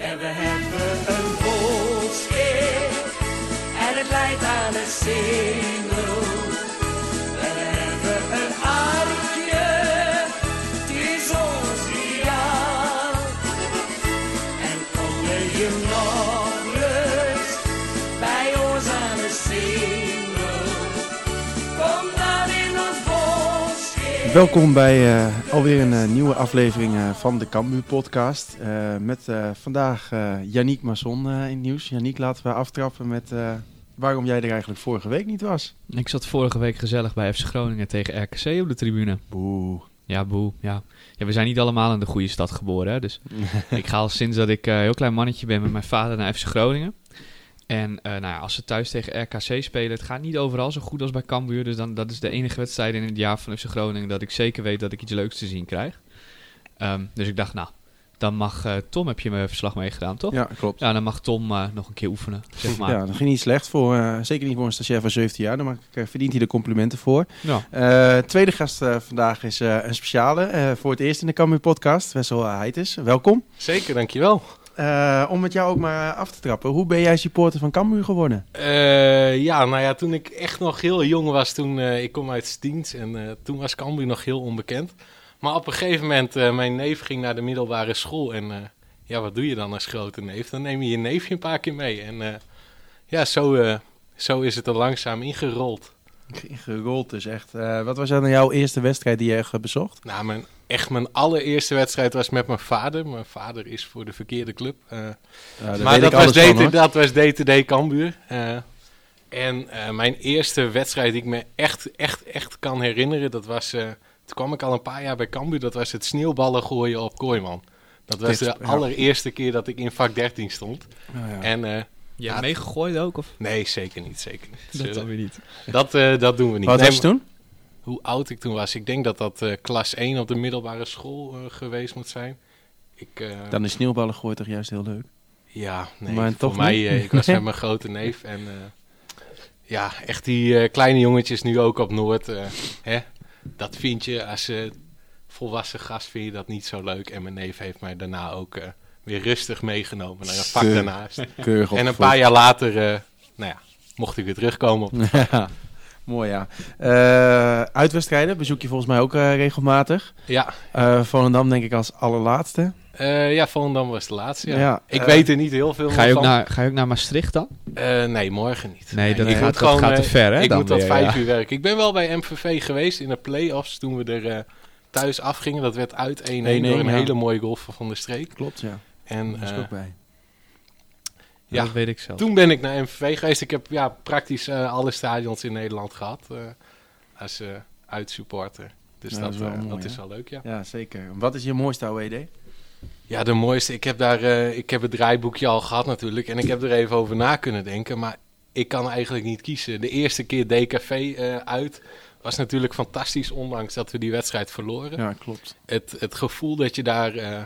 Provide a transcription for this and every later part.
En we hebben een volkskeer. En het leidt aan het singel. Welkom bij eh, alweer een eh, nieuwe aflevering eh, van de Cambuur podcast. Met vandaag Yannick Masson in het nieuws. Yannick, laten we aftrappen met waarom jij er eigenlijk vorige week niet was. Ik zat vorige week gezellig bij FC Groningen tegen RKC op de tribune. Boe. Ja, boe. Ja. ja, we zijn niet allemaal in de goede stad geboren. Hè? Dus ik ga al sinds dat ik een heel klein mannetje ben met mijn vader naar FC Groningen. En eh, nou ja, als ze thuis tegen RKC spelen, het gaat niet overal zo goed als bij Cambuur. Dus dan, dat is de enige wedstrijd in het jaar van FC Groningen dat ik zeker weet dat ik iets leuks te zien krijg. Ehm, dus ik dacht, nou, dan mag eh, Tom, heb je me verslag meegedaan, toch? Ja, klopt. Ja, dan mag Tom eh, nog een keer oefenen, zeg maar. Ja, dat ging niet slecht voor, eh, zeker niet voor een stagiair van 17 jaar. Daar verdient hij de complimenten voor. Ja. Eh, tweede gast vandaag is eh, een speciale. eh, voor het eerst in de Cambuur podcast. Wessel Heites, welkom. Zeker, dankjewel. Eh, om met jou ook maar af te trappen. Hoe ben jij supporter van Cambuur geworden? Eh, ja, nou ja, toen ik echt nog heel jong was, toen eh, ik kom uit Stiens en eh, toen was Cambuur nog heel onbekend. Maar op een gegeven moment, eh, mijn neef ging naar de middelbare school en eh, ja, wat doe je dan als grote neef? Dan neem je je neefje een paar keer mee en eh, ja, zo, eh, zo is het er langzaam ingerold. Gerold dus echt. Eh, wat was dan jouw eerste wedstrijd die je echt bezocht? Nou, mijn, echt mijn allereerste wedstrijd was met mijn vader. Mijn vader is voor de verkeerde club. eh, Ja, maar dat was, van, DT, dat was DTD Cambuur. Eh, en eh, mijn eerste wedstrijd die ik me echt, echt, echt kan herinneren, dat was... eh, toen kwam ik al een paar jaar bij Cambuur, dat was het sneeuwballen gooien op Kooiman. Dat was Dit- de ja. allereerste keer dat ik in vak 13 stond. Ja, ja. En eh, Je hebt Ja. meegegooid ook? Of? nee, zeker niet, zeker niet. Dat dan weer niet. dat, eh, dat doen we niet. Wat Nee, was je toen? Hoe oud ik toen was. Ik denk dat dat eh, klas 1 op de middelbare school eh, geweest moet zijn. Ik, eh, Dan is sneeuwballen gooien toch juist heel leuk. ja, nee, Maar voor toch mij, ik was met mijn grote neef en ja, echt die kleine jongetjes nu ook op Noord. hè, dat vind je als volwassen gast vind je dat niet zo leuk. En mijn neef heeft mij daarna ook weer rustig meegenomen naar een vak daarnaast. Keurig En een paar jaar later, nou ja, mocht ik weer terugkomen op Ja, mooi ja. Eh, uitwedstrijden bezoek je volgens mij ook eh, regelmatig. Ja, Eh Volendam denk ik als allerlaatste. eh ja, Volendam was de laatste. Ja. Ja, ik weet er niet heel veel Ga je, ook van. naar, ga je ook naar Maastricht dan? Eh, nee, morgen niet. Nee, dat ik gaat- moet dat gewoon, gaat te ver, hè, Ik dan moet tot weer, vijf ja. uur werken. Ik ben wel bij MVV geweest in de play-offs toen we er eh, thuis afgingen. Dat werd uit 1-1 door 1-1, een ja. hele mooie goal van der Streek. Klopt, ja. En Daar was ik eh, ook bij. Ja. dat weet ik zelf. toen ben ik naar MVV geweest. Ik heb ja, praktisch eh, alle stadions in Nederland gehad eh, als eh uitsupporter. Dus Ja, dat, dat is wel mooi, dat is wel leuk, ja. Ja, zeker. Wat is je mooiste AWD? Ja, de mooiste. Ik heb daar, eh, ik heb het draaiboekje al gehad natuurlijk. En ik heb er even over na kunnen denken. Maar ik kan eigenlijk niet kiezen. De eerste keer DKV eh, uit was natuurlijk fantastisch. Ondanks dat we die wedstrijd verloren. Ja, klopt. Het, het gevoel dat je daar eh,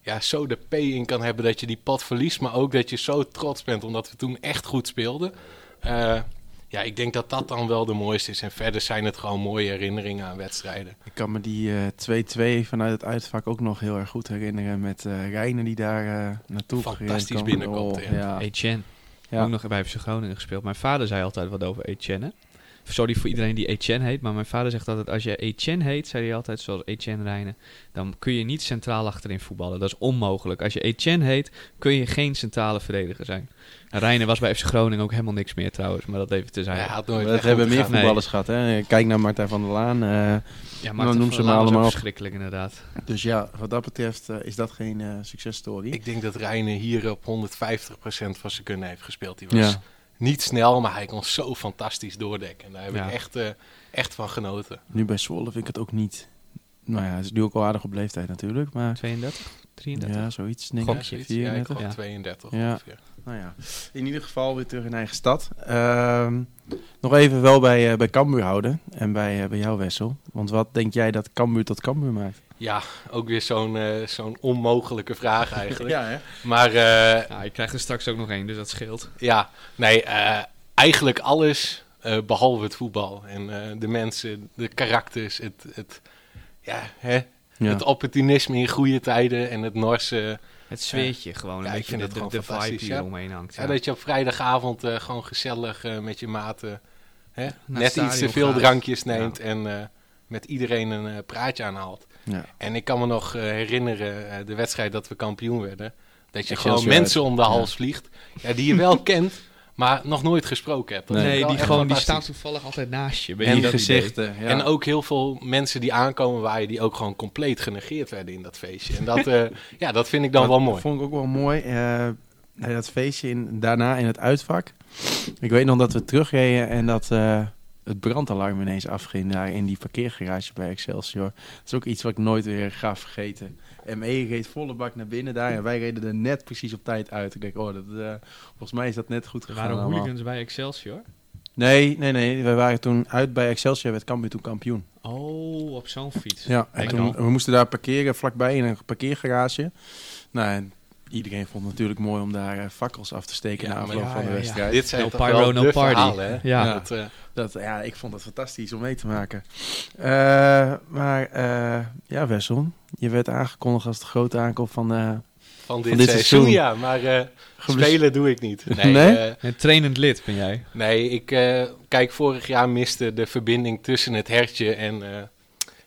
ja, zo de P in kan hebben. Dat je die pot verliest. Maar ook dat je zo trots bent. Omdat we toen echt goed speelden. Eh, ja, ik denk dat dat dan wel de mooiste is. En verder zijn het gewoon mooie herinneringen aan wedstrijden. Ik kan me die eh 2-2 vanuit het uitvak ook nog heel erg goed herinneren. Met eh Rijnen die daar eh, naartoe Fantastisch gereden binnenkomt, Oh, ja. ja. Etienne. Ja. Ook nog bij FC Groningen gespeeld. Mijn vader zei altijd wat over Etienne. hè. Sorry voor iedereen die Etienne heet, maar mijn vader zegt altijd... als je Etienne heet, zei hij altijd, zoals Etienne Rijnen... dan kun je niet centraal achterin voetballen. Dat is onmogelijk. Als je Etienne heet, kun je geen centrale verdediger zijn. En Rijnen was bij FC Groningen ook helemaal niks meer trouwens, maar dat even te zijn. Nooit Dat hebben meer gaan. Nee. voetballers gehad. Hè? Kijk naar Martijn van der Laan. eh, ja, nou, Marten noem van ze maar allemaal verschrikkelijk inderdaad. dus ja, wat dat betreft eh, is dat geen eh successtory. Ik denk dat Reine hier op 150% van zijn kunnen heeft gespeeld. Hij was Ja. Niet snel, maar hij kon zo fantastisch doordekken. En daar heb Ja. ik echt, eh, echt van genoten. Nu bij Zwolle vind ik het ook niet... Nou ja, hij is nu ook al aardig op leeftijd natuurlijk. Maar 32, 33. ja, zoiets denk ik. Ja, ik 34. gok Ja. 32 Ja. ongeveer. Nou ja, in ieder geval weer terug in eigen stad. Ehm, nog even wel bij, eh, bij Cambuur houden. En bij, eh, bij jou, Wessel. Want wat denk jij dat Cambuur tot Cambuur maakt? Ja, ook weer zo'n eh, zo'n onmogelijke vraag eigenlijk. hè? Maar eh, Ja, ik krijg er straks ook nog één, dus dat scheelt. ja, nee, eh, eigenlijk alles eh, behalve het voetbal. En eh, de mensen, de karakters, het, het, ja, hè, Ja. het opportunisme in goede tijden en het Norse Het zweertje gewoon, Ja, een ik beetje vind de, het de, gewoon de vibe fantastisch, die ja. eromheen hangt. Ja, Ja. dat je op vrijdagavond eh, gewoon gezellig eh, met je maten hè, net iets te veel gaat. drankjes neemt en eh, met iedereen een eh, praatje aanhaalt. Ja. En ik kan me nog herinneren, de wedstrijd dat we kampioen werden, dat je Excelsior gewoon mensen uit. om de hals vliegt, ja, die je wel kent, maar nog nooit gesproken hebt. Dat Nee, die, gewoon, die staan toevallig altijd naast je. En dat gezichten. Ja. En ook heel veel mensen die aankomen waar je die ook gewoon compleet genegeerd werden in dat feestje. En dat, eh, ja, dat vind ik dan Dat wel mooi. vond ik ook wel mooi. eh, dat feestje in, daarna in het uitvak. Ik weet nog dat we terugreden en dat eh, het brandalarm ineens afging daar in die parkeergarage bij Excelsior. Dat is ook iets wat ik nooit weer ga vergeten. ME reed volle bak naar binnen daar en wij reden er net precies op tijd uit. Ik denk, oh, dat, eh, volgens mij is dat net goed gegaan waren hooligans bij Excelsior. Nee, nee, nee. We waren toen uit bij Excelsior, werd Cambuur toen kampioen. Oh, op zo'n fiets. Ja, en toen, we moesten daar parkeren vlakbij in een parkeergarage. Nou, en iedereen vond het natuurlijk mooi om daar eh, fakkels af te steken Ja, na maar afloop ja, van de ja, ja. wedstrijd. Dit zijn No toch pyro, wel no de party. verhalen, hè? Ja. Dat, eh, Dat, ja, ik vond het fantastisch om mee te maken. Eh, maar eh, ja, Wessel, je werd aangekondigd als de grote aankoop van... eh van dit, dit seizoen, ja. Maar eh, spelen doe ik niet. Nee, Nee? Een trainend lid ben jij. nee ik eh, kijk, vorig jaar miste de verbinding tussen het hertje en, eh,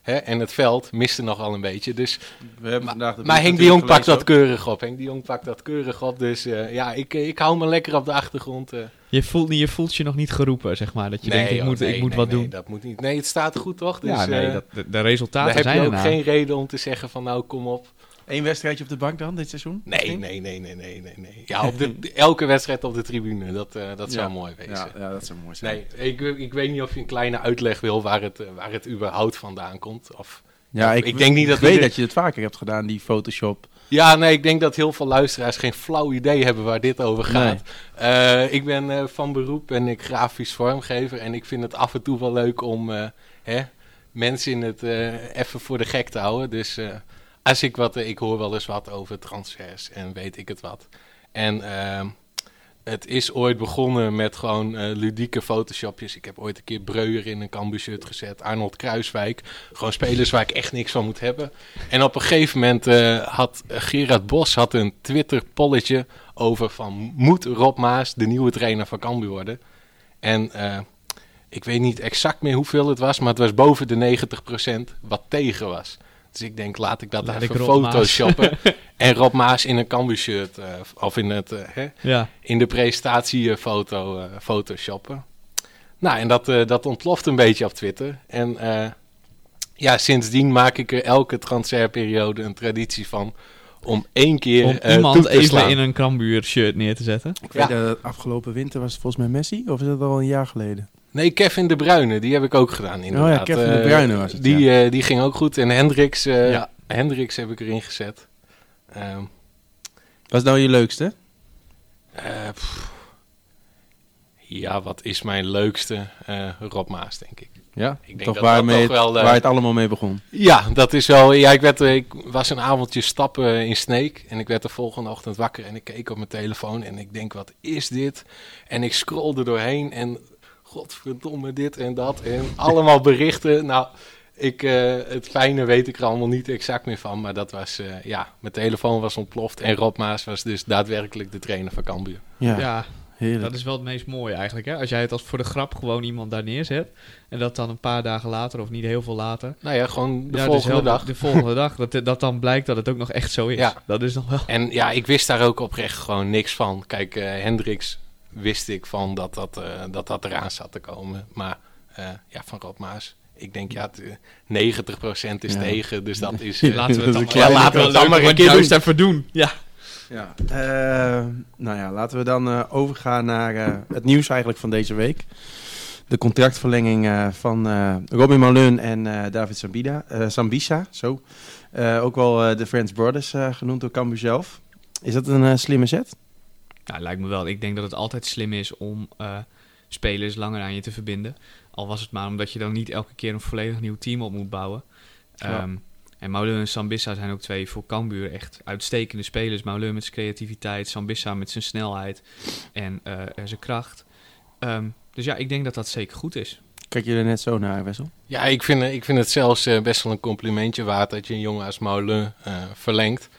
hè, en het veld miste nogal een beetje. Dus, We hebben maar vandaag de maar Henk de Jong pakt dat keurig op. Henk de Jong pakt dat keurig op. Dus eh, ja, ik, ik hou me lekker op de achtergrond. eh. Je voelt, niet- je voelt je nog niet geroepen, zeg maar. Dat je denkt, ik joh, moet, nee, ik moet nee, wat nee, doen. dat moet niet. Nee, het staat goed toch? Dus, ja, nee, eh, dat, de, de daar resultaten heb zijn je ook geen reden om te zeggen van nou kom op. Eén wedstrijdje op de bank dan, dit seizoen? Nee, nee, nee, nee, nee, nee. nee. Ja, op de, elke wedstrijd op de tribune, dat, eh, dat zou Ja. mooi wezen. Ja, ja, dat zou mooi zijn. Nee, ik, ik weet niet of je een kleine uitleg wil waar het, eh, waar het überhaupt vandaan komt. Of, Ja, ik denk niet dat weet ieder- dat je het vaker hebt gedaan, die Photoshop. ja, nee, ik denk dat heel veel luisteraars geen flauw idee hebben waar dit over gaat. Eh, ik ben van beroep ben ik grafisch vormgever en ik vind het af en toe wel leuk om hè, mensen in het even voor de gek te houden. Dus als ik wat, ik hoor wel eens wat over transfers en weet ik het wat. En ehm, het is ooit begonnen met gewoon eh, ludieke photoshopjes. Ik heb ooit een keer Breuer in een Cambuur shirt gezet. Arnold Kruiswijk. Gewoon spelers waar ik echt niks van moet hebben. En op een gegeven moment eh, had eh, Gerard Bos had een Twitter-polletje over van... Moet Rob Maas de nieuwe trainer van Cambuur worden? En ik weet niet exact meer hoeveel het was... maar het was boven de 90% wat tegen was. Dus ik denk, laat ik dat Laat even photoshoppen. en Rob Maas in een Cambuur shirt... eh, of in het... eh, hè, Ja, in de presentatiefoto eh photoshoppen. Nou, en dat, eh, dat ontploft een beetje op Twitter. En eh, ja, sindsdien maak ik er elke transferperiode een traditie van om één keer om eh, iemand toe te even slaan. in een Krambuur shirt neer te zetten. Ik Ja. weet afgelopen winter was het volgens mij Messi, of is dat al een jaar geleden? Nee, Kevin de Bruyne, die heb ik ook gedaan inderdaad. Oh Kevin de Eh, Bruyne was het, Die, eh, die ging ook goed. En Hendricks, eh, Ja. Hendricks heb ik erin gezet. Ehm, Wat is nou je leukste? ja, wat is mijn leukste? Rob Maas, denk ik. Ja, Ik denk toch dat waarmee dat toch het- wel, waar het allemaal mee begon. Ja, dat is wel. Ja, ik, werd, ik was een avondje stappen in Sneek. En ik werd de volgende ochtend wakker en ik keek op mijn telefoon. En ik denk, wat is dit? En ik scrolde doorheen en godverdomme dit en dat. En allemaal berichten. Nou, ik, eh, het fijne weet ik er allemaal niet exact meer van. Maar dat was, eh, ja, mijn telefoon was ontploft. En Rob Maas was dus daadwerkelijk de trainer van Cambuur. Ja, Ja, heerlijk. dat is wel het meest mooie eigenlijk. Hè? Als jij het als voor de grap gewoon iemand daar neerzet. En dat dan een paar dagen later, of niet heel veel later. Nou ja, gewoon de ja, dus volgende dag. De volgende dag. Dat, dat dan blijkt dat het ook nog echt zo is. Ja. Dat is nog wel. En ja, ik wist daar ook oprecht gewoon niks van. Kijk, eh Hendricks wist ik van dat dat, eh, dat dat eraan zat te komen. Maar eh, ja, van Rob Maas. Ik denk, ja, het, eh, 90% is Ja. tegen, dus dat is... Laten we het dan, laten we het dan maar een keer even doen. Ja. Ja. Eh, nou ja, laten we dan eh, overgaan naar eh, het nieuws eigenlijk van deze week. De contractverlenging eh, van eh, Robin Malun en eh, David Sambida, eh, Sambisa. Zo. Eh, ook wel eh, de Friends Brothers eh, genoemd door Cambuur zelf. Is dat een slimme zet? Ja, lijkt me wel. Ik denk dat het altijd slim is om eh, spelers langer aan je te verbinden. Al was het maar omdat je dan niet elke keer een volledig nieuw team op moet bouwen. Ja. Ehm, en Mauleur en Sambissa zijn ook twee voor Cambuur echt uitstekende spelers. Mauleur met zijn creativiteit, Sambissa met zijn snelheid en eh, en zijn kracht. Ehm, dus ja, ik denk dat dat zeker goed is. Kijk je er net zo naar, Wessel? Ja, ik vind, ik vind het zelfs eh, best wel een complimentje waard dat je een jongen als Moulin eh verlengt.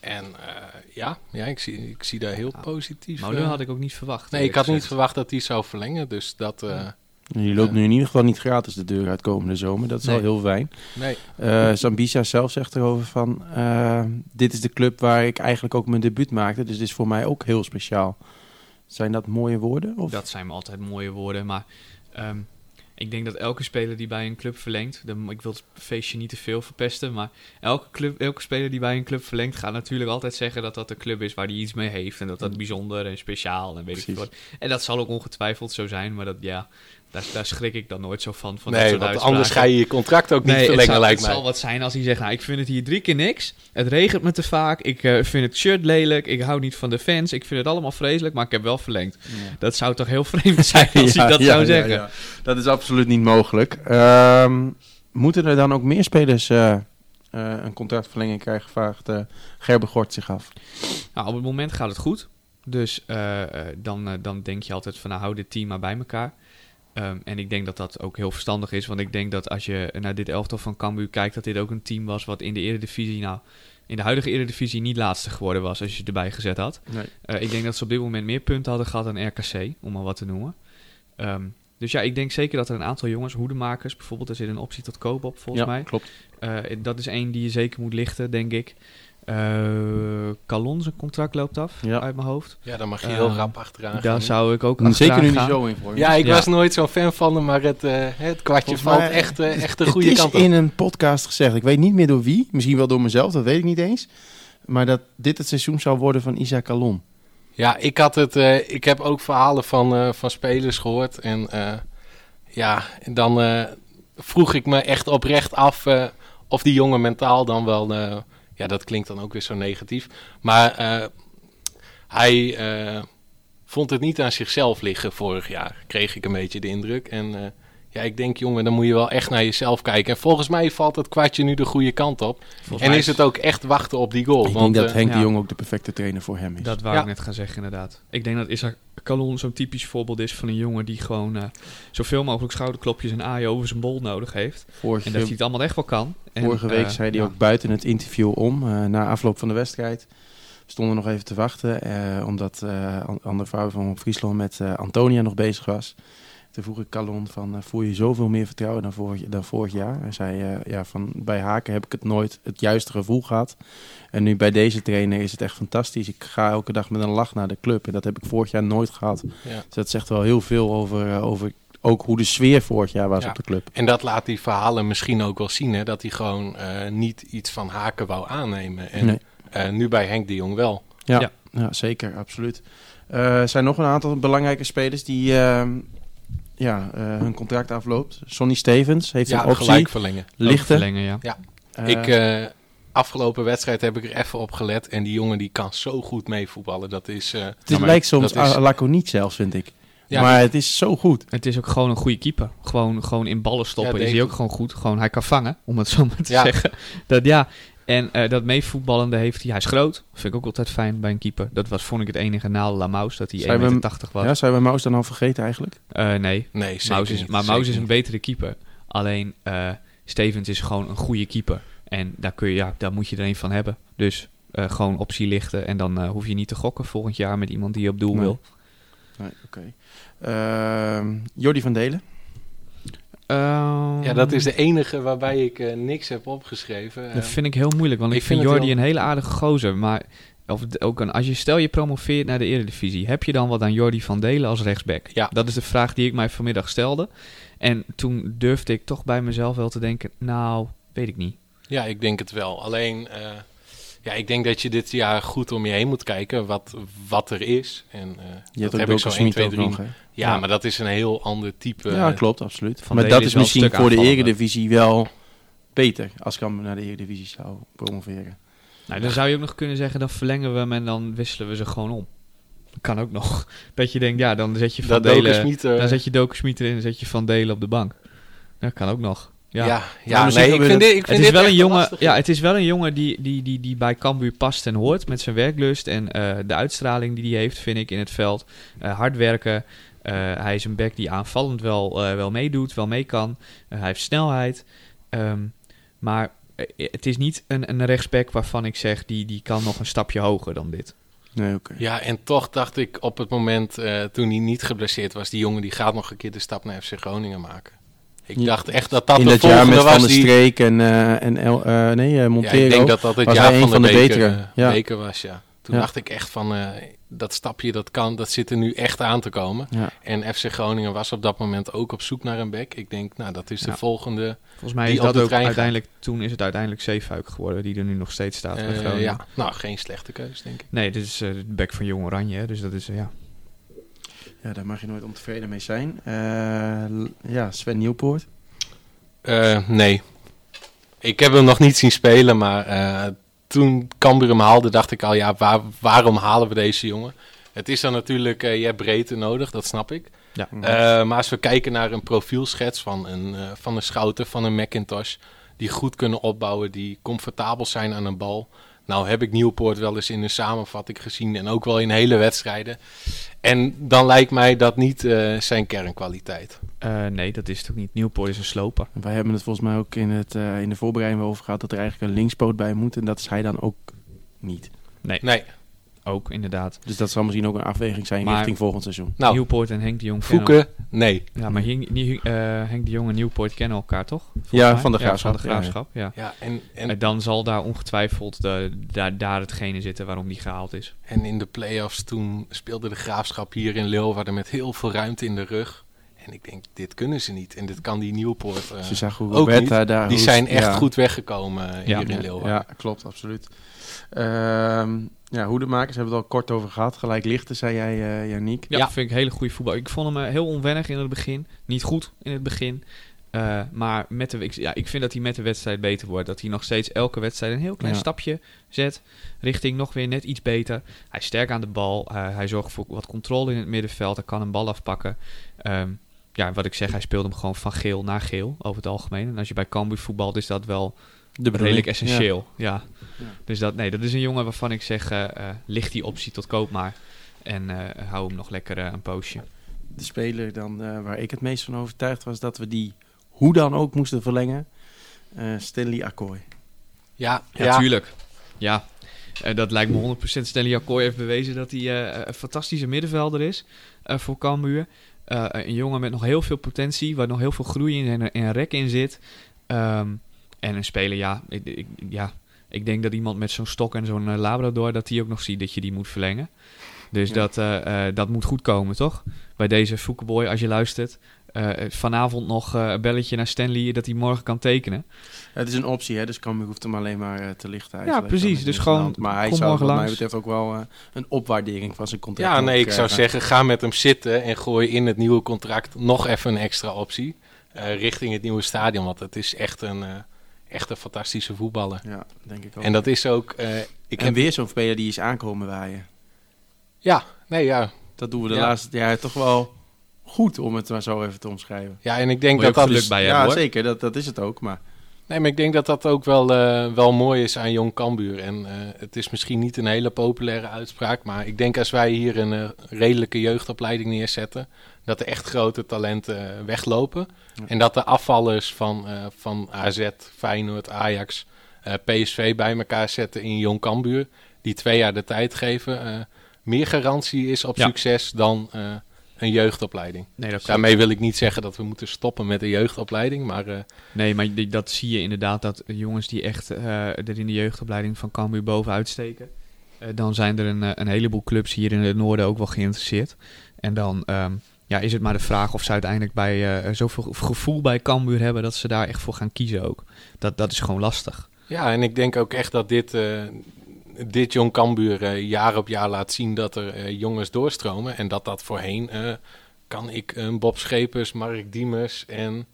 En eh, Ja, ja ik, zie, ik zie daar heel Ja. positief. Molen eh, had ik ook niet verwacht. nee, ik had niet verwacht dat hij zou verlengen. Dus dat. eh, Je loopt Ja. nu in ieder geval niet gratis de deur uit komende zomer. Dat is Nee. al heel fijn. nee. Eh Zambisa zelf zegt erover van... eh, dit is de club waar ik eigenlijk ook mijn debuut maakte. Dus dit is voor mij ook heel speciaal. Zijn dat mooie woorden? Of? Dat zijn me altijd mooie woorden. Maar ehm, ik denk dat elke speler die bij een club verlengt. Ik wil het feestje niet te veel verpesten. Maar elke, club, elke speler die bij een club verlengt. gaat natuurlijk altijd zeggen dat dat de club is waar hij iets mee heeft. En dat dat bijzonder en speciaal en weet ik Precies. wat. En dat zal ook ongetwijfeld zo zijn. Maar dat, ja, daar, daar schrik ik dan nooit zo van. van dat nee, soort want anders ga je je contract ook niet Nee, verlengen, het, zal, lijkt het mij. zal wat zijn als hij zegt, nou, ik vind het hier drie keer niks. Het regent me te vaak. Ik eh, vind het shirt lelijk. Ik hou niet van de fans. Ik vind het allemaal vreselijk, maar ik heb wel verlengd. Dat zou toch heel vreemd zijn als Ja, hij dat ja, zou ja, zeggen. ja. Dat is absoluut niet mogelijk. Ehm, moeten er dan ook meer spelers eh, eh, een contractverlenging krijgen? Vraagt Gerber Gort zich af. Nou, op het moment gaat het goed. Dus eh, eh, dan, dan denk je altijd van, nou, hou dit team maar bij elkaar. Ehm, en ik denk dat dat ook heel verstandig is. Want ik denk dat als je naar dit elftal van Cambuur kijkt... dat dit ook een team was wat in de Eredivisie... nou, in de huidige Eredivisie niet laatste geworden was... als je het erbij gezet had. Nee. Eh, ik denk dat ze op dit moment meer punten hadden gehad dan RKC, om maar wat te noemen. Ehm, dus ja, ik denk zeker dat er een aantal jongens, hoedemakers bijvoorbeeld, er zit een optie tot koop op volgens ja, mij. klopt. Eh, dat is één die je zeker moet lichten, denk ik. Eh Calon, zijn contract loopt af, Ja. uit mijn hoofd. Ja, daar mag je heel Eh, rap achteraan gaan. Daar zou ik ook Zeker nu niet zo in vorm. Ja, ik Ja. was nooit zo'n fan van hem, maar het, eh, het kwartje Volgens valt mij- echt, eh, echt de Het goede is kant op. in een podcast gezegd. Ik weet niet meer door wie. Misschien wel door mezelf, dat weet ik niet eens. Maar dat dit het seizoen zou worden van Isaac Calon. Ja, ik, had het, eh, ik heb ook verhalen van, eh, van spelers gehoord. En eh, ja, dan eh, vroeg ik me echt oprecht af eh, of die jongen mentaal dan wel... ja, dat klinkt dan ook weer zo negatief. Maar eh, hij eh, vond het niet aan zichzelf liggen vorig jaar, kreeg ik een beetje de indruk. En eh, ja, ik denk jongen, dan moet je wel echt naar jezelf kijken. En volgens mij valt het kwartje nu de goede kant op. Volgens en is het ook echt wachten op die goal. ik want, denk dat Henk de. Jong ook de perfecte trainer voor hem is. Dat wou Ja. ik net gaan zeggen, inderdaad. Ik denk dat Isaac Calon zo'n typisch voorbeeld is van een jongen die gewoon eh, zoveel mogelijk schouderklopjes en aaien over zijn bol nodig heeft. vorige, En dat hij het allemaal echt wel kan. En, vorige week eh, zei hij ja. ook buiten het interview om, eh, na afloop van de wedstrijd. We stonden nog even te wachten, omdat eh an- andere vrouw van Friesland met Antonia nog bezig was. Toen vroeg ik Calon van, eh, voel je zoveel meer vertrouwen dan vorig, dan vorig jaar? Hij zei, eh, ja, van bij Haken heb ik het nooit het juiste gevoel gehad. En nu bij deze trainer is het echt fantastisch. Ik ga elke dag met een lach naar de club. En dat heb ik vorig jaar nooit gehad. Ja. Dus dat zegt wel heel veel over, eh, over ook hoe de sfeer vorig jaar was Ja. op de club. En dat laat die verhalen misschien ook wel zien, hè? dat hij gewoon eh, niet iets van Haken wou aannemen. En Nee. eh, nu bij Henk de Jong wel. Ja, Ja. ja. zeker, absoluut. Eh, Er zijn nog een aantal belangrijke spelers die ehm, ja, eh, hun contract afloopt. Sonny Stevens heeft Ja, een optie. gelijk verlengen. Ook Lichten. verlengen, ja. Eh, ik, eh, afgelopen wedstrijd heb ik er even op gelet. En die jongen die kan zo goed meevoetballen. Dat is... eh, het is, nou, lijkt soms is- laconiek zelfs, vind ik. Ja, maar het is zo goed. Het is ook gewoon een goede keeper. Gewoon, gewoon in ballen stoppen Ja, is hij ook gewoon goed. Gewoon, hij kan vangen, om het zo maar te Ja. zeggen. Dat, ja. En eh, dat meevoetballende heeft hij. Hij is groot. Vind ik ook altijd fijn bij een keeper. Dat was, vond ik het enige nadeel aan Maus. Dat hij Zijn we 1,80 hem- meter was. Ja, zijn we Maus dan al vergeten eigenlijk? Eh, nee, Nee, zeker Maus is, niet. maar Maus is een betere keeper. Alleen eh, Stevens is gewoon een goede keeper. En daar, kun je, ja, daar moet je er een van hebben. Dus eh, gewoon optie lichten. En dan eh, hoef je niet te gokken volgend jaar met iemand die je op doel Nee. wil. Nee, oké. Ehm, Jordi van Delen. Ja, dat is de enige waarbij ik eh, niks heb opgeschreven. Dat Eh, vind ik heel moeilijk, want ik, ik vind, Jordi heel- een hele aardige gozer. Maar of ook een, als je stel je promoveert naar de Eredivisie, heb je dan wat aan Jordi van Delen als rechtsback? Ja. Dat is de vraag die ik mij vanmiddag stelde. En toen durfde ik toch bij mezelf wel te denken, nou, weet ik niet. Ja, ik denk het wel. Alleen, eh, ja, ik denk dat je dit jaar goed om je heen moet kijken wat, wat er is. En eh, Je dat hebt heb ook ik zo Doken 1, Smit 2, ook 3. nog, hè? Ja, Ja. maar dat is een heel ander type. Ja, eh, klopt, absoluut. Van maar dat is misschien voor de. Eredivisie wel beter als Cambuur naar de Eredivisie zou promoveren. Nou, dan zou je ook nog kunnen zeggen, dan verlengen we hem en dan wisselen we ze gewoon om. Dat kan ook nog. Dat je denkt, ja, dan zet je Van dat Delen, eh, dan zet je Doken Smit erin en zet je Van Delen op de bank. Dat kan ook nog. Ja, Ja. ja, Nou, nee, ik vind dit, ik vind Het is, dit wel een jongen, ja, het is wel een jongen die, die, die, die bij Cambuur past en hoort. Met zijn werklust en eh, de uitstraling die hij heeft, vind ik, in het veld. Eh, hard werken. Eh, hij is een back die aanvallend wel, eh, wel meedoet, wel mee kan. Hij heeft snelheid. Ehm, maar het is niet een, een rechtsback waarvan ik zeg, die, die kan nog een stapje hoger dan dit. Nee, oké. Ja, en toch dacht ik op het moment eh, toen hij niet geblesseerd was, die jongen die gaat nog een keer de stap naar FC Groningen maken. Ik Ja. dacht echt dat dat In de dat jaar met was Van der die... Streek en, eh, en El, eh, nee, eh, Ja, Montero. ik denk dat dat het jaar van, van de, de beker, betere. Ja. beker was, ja. Toen Ja. dacht ik echt van, eh, dat stapje dat kan, dat zit er nu echt aan te komen. Ja. En FC Groningen was op dat moment ook op zoek naar een back. Ik denk, nou, dat is de Ja. volgende. Volgens mij Die is op dat de ook trein gaat. uiteindelijk, toen is het uiteindelijk Zeefuik geworden, die er nu nog steeds staat bij eh, Groningen. ja, nou, geen slechte keus, denk ik. Nee, dit is eh, de back van Jong Oranje, dus dat is, ja. Ja, daar mag je nooit ontevreden mee zijn. Eh, ja, Sven Nieuwpoort. Eh, nee. Ik heb hem nog niet zien spelen, maar eh, toen Cambuur hem haalde, dacht ik al, ja, waar- waarom halen we deze jongen? Het is dan natuurlijk, eh, je hebt breedte nodig, dat snap ik. Ja. Eh, maar als we kijken naar een profielschets van een, eh, van een Schouten, van een Macintosh, die goed kunnen opbouwen, die comfortabel zijn aan een bal. Nou heb ik Nieuwpoort wel eens in een samenvatting gezien en ook wel in hele wedstrijden. En dan lijkt mij dat niet eh, zijn kernkwaliteit. Eh, nee, dat is het ook niet. Nieuwpoort is een sloper. Wij hebben het volgens mij ook in, het, eh, in de voorbereiding over gehad dat er eigenlijk een linkspoot bij moet. En dat is hij dan ook niet. Nee, Nee, ook inderdaad. Dus dat zal misschien ook een afweging zijn Maar- richting volgend seizoen. nou, Nieuwpoort en Henk de Jong Voeken, nee. Ja, maar Henk, eh, Henk de Jong en Nieuwpoort kennen elkaar toch? Volgens Ja, mij? van de van Graafschap, de ja, ja. Graafschap, ja. Ja, en, en, En dan zal daar ongetwijfeld de, daar, daar hetgene zitten waarom die gehaald is. en in de play-offs toen speelde de graafschap hier in Leeuwarden met heel veel ruimte in de rug. En ik denk, dit kunnen ze niet. En dit kan die Nieuwpoort. eh, Ze zagen hoe ook Roberta niet. daar... die hoe- zijn echt ja. goed weggekomen eh, Ja. hier in Ja, Leeuwarden. ja, klopt, absoluut. Ehm ja, hoedemakers hebben we het al kort over gehad. Gelijk lichten, zei jij, eh Janiek. Ja, Ja. vind ik een hele goede voetbal. Ik vond hem eh, heel onwennig in het begin. Niet goed in het begin. Eh, maar met de, ik, ja, ik vind dat hij met de wedstrijd beter wordt. Dat hij nog steeds elke wedstrijd een heel klein Ja. stapje zet. Richting nog weer net iets beter. Hij is sterk aan de bal. Eh, hij zorgt voor wat controle in het middenveld. Hij kan een bal afpakken. Ehm, ja, wat ik zeg, hij speelt hem gewoon van geel naar geel over het algemeen. En als je bij Cambuur voetbalt, is dat wel De redelijk essentieel. Ja. Ja. Dus dat, nee, dat is een jongen waarvan ik zeg, eh eh, ligt die optie tot koop maar. En eh, hou hem nog lekker een poosje. De speler dan, eh, waar ik het meest van overtuigd was dat we die hoe dan ook moesten verlengen. Eh, Stanley Akkooi. Ja, Ja, ja, tuurlijk. Ja, eh, dat lijkt me 100%. Stanley Akkooi heeft bewezen dat hij eh, een fantastische middenvelder is eh, voor Cambuur. Eh, een jongen met nog heel veel potentie, waar nog heel veel groei in en, en rek in zit. Ehm, en een speler, ja ik, ik, ja, ik denk dat iemand met zo'n stok en zo'n eh, Labrador, dat die ook nog ziet dat je die moet verlengen. Dus Ja. dat, eh, eh, dat moet goed komen, toch? Bij deze Foukeboy, als je luistert. Eh, vanavond nog eh, een belletje naar Stanley dat hij morgen kan tekenen. Het is een optie, hè, dus Cambuur hoeft hem alleen maar te lichten. Ja, precies. Dus gewoon. Maar hij kom zou morgen wat mij betreft ook wel eh, een opwaardering van zijn contract ja, nee, ik zou zeggen, ga met hem zitten en gooi in het nieuwe contract nog even een extra optie. eh, richting het nieuwe stadion, want het is echt een, eh, echt een fantastische voetballer. Ja, denk ik ook. En dat is ook... eh, ik en heb, weer zo'n speler die is aankomen waaien. ja, nee, ja. Dat doen we de Ja. laatste jaren toch wel goed, om het maar zo even te omschrijven. ja, en ik denk dat ook dat... geluk bij ja, hebben, hoor. zeker, dat, dat is het ook. Maar Nee, maar ik denk dat dat ook wel, eh, wel mooi is aan Jong Cambuur. En eh, het is misschien niet een hele populaire uitspraak, maar ik denk als wij hier een eh, redelijke jeugdopleiding neerzetten, dat er echt grote talenten weglopen. Ja. En dat de afvallers van, van AZ, Feyenoord, Ajax, PSV bij elkaar zetten in Jong Cambuur, die twee jaar de tijd geven, meer garantie is op Ja. succes dan een jeugdopleiding. Nee, dat daarmee wil ik niet zeggen dat we moeten stoppen met de jeugdopleiding, maar... eh, Nee, maar dat zie je inderdaad, dat jongens die echt eh, er in de jeugdopleiding van Cambuur bovenuit steken, eh, dan zijn er een, een heleboel clubs hier in het noorden ook wel geïnteresseerd. En dan ehm, ja, is het maar de vraag of ze uiteindelijk bij, zoveel gevoel bij Cambuur hebben dat ze daar echt voor gaan kiezen ook. Dat, dat is gewoon lastig. Ja, en ik denk ook echt dat dit, eh, dit Jong Cambuur eh, jaar op jaar laat zien dat er eh, jongens doorstromen. En dat dat voorheen eh, kan ik een Bob Schepers, Mark Diemers en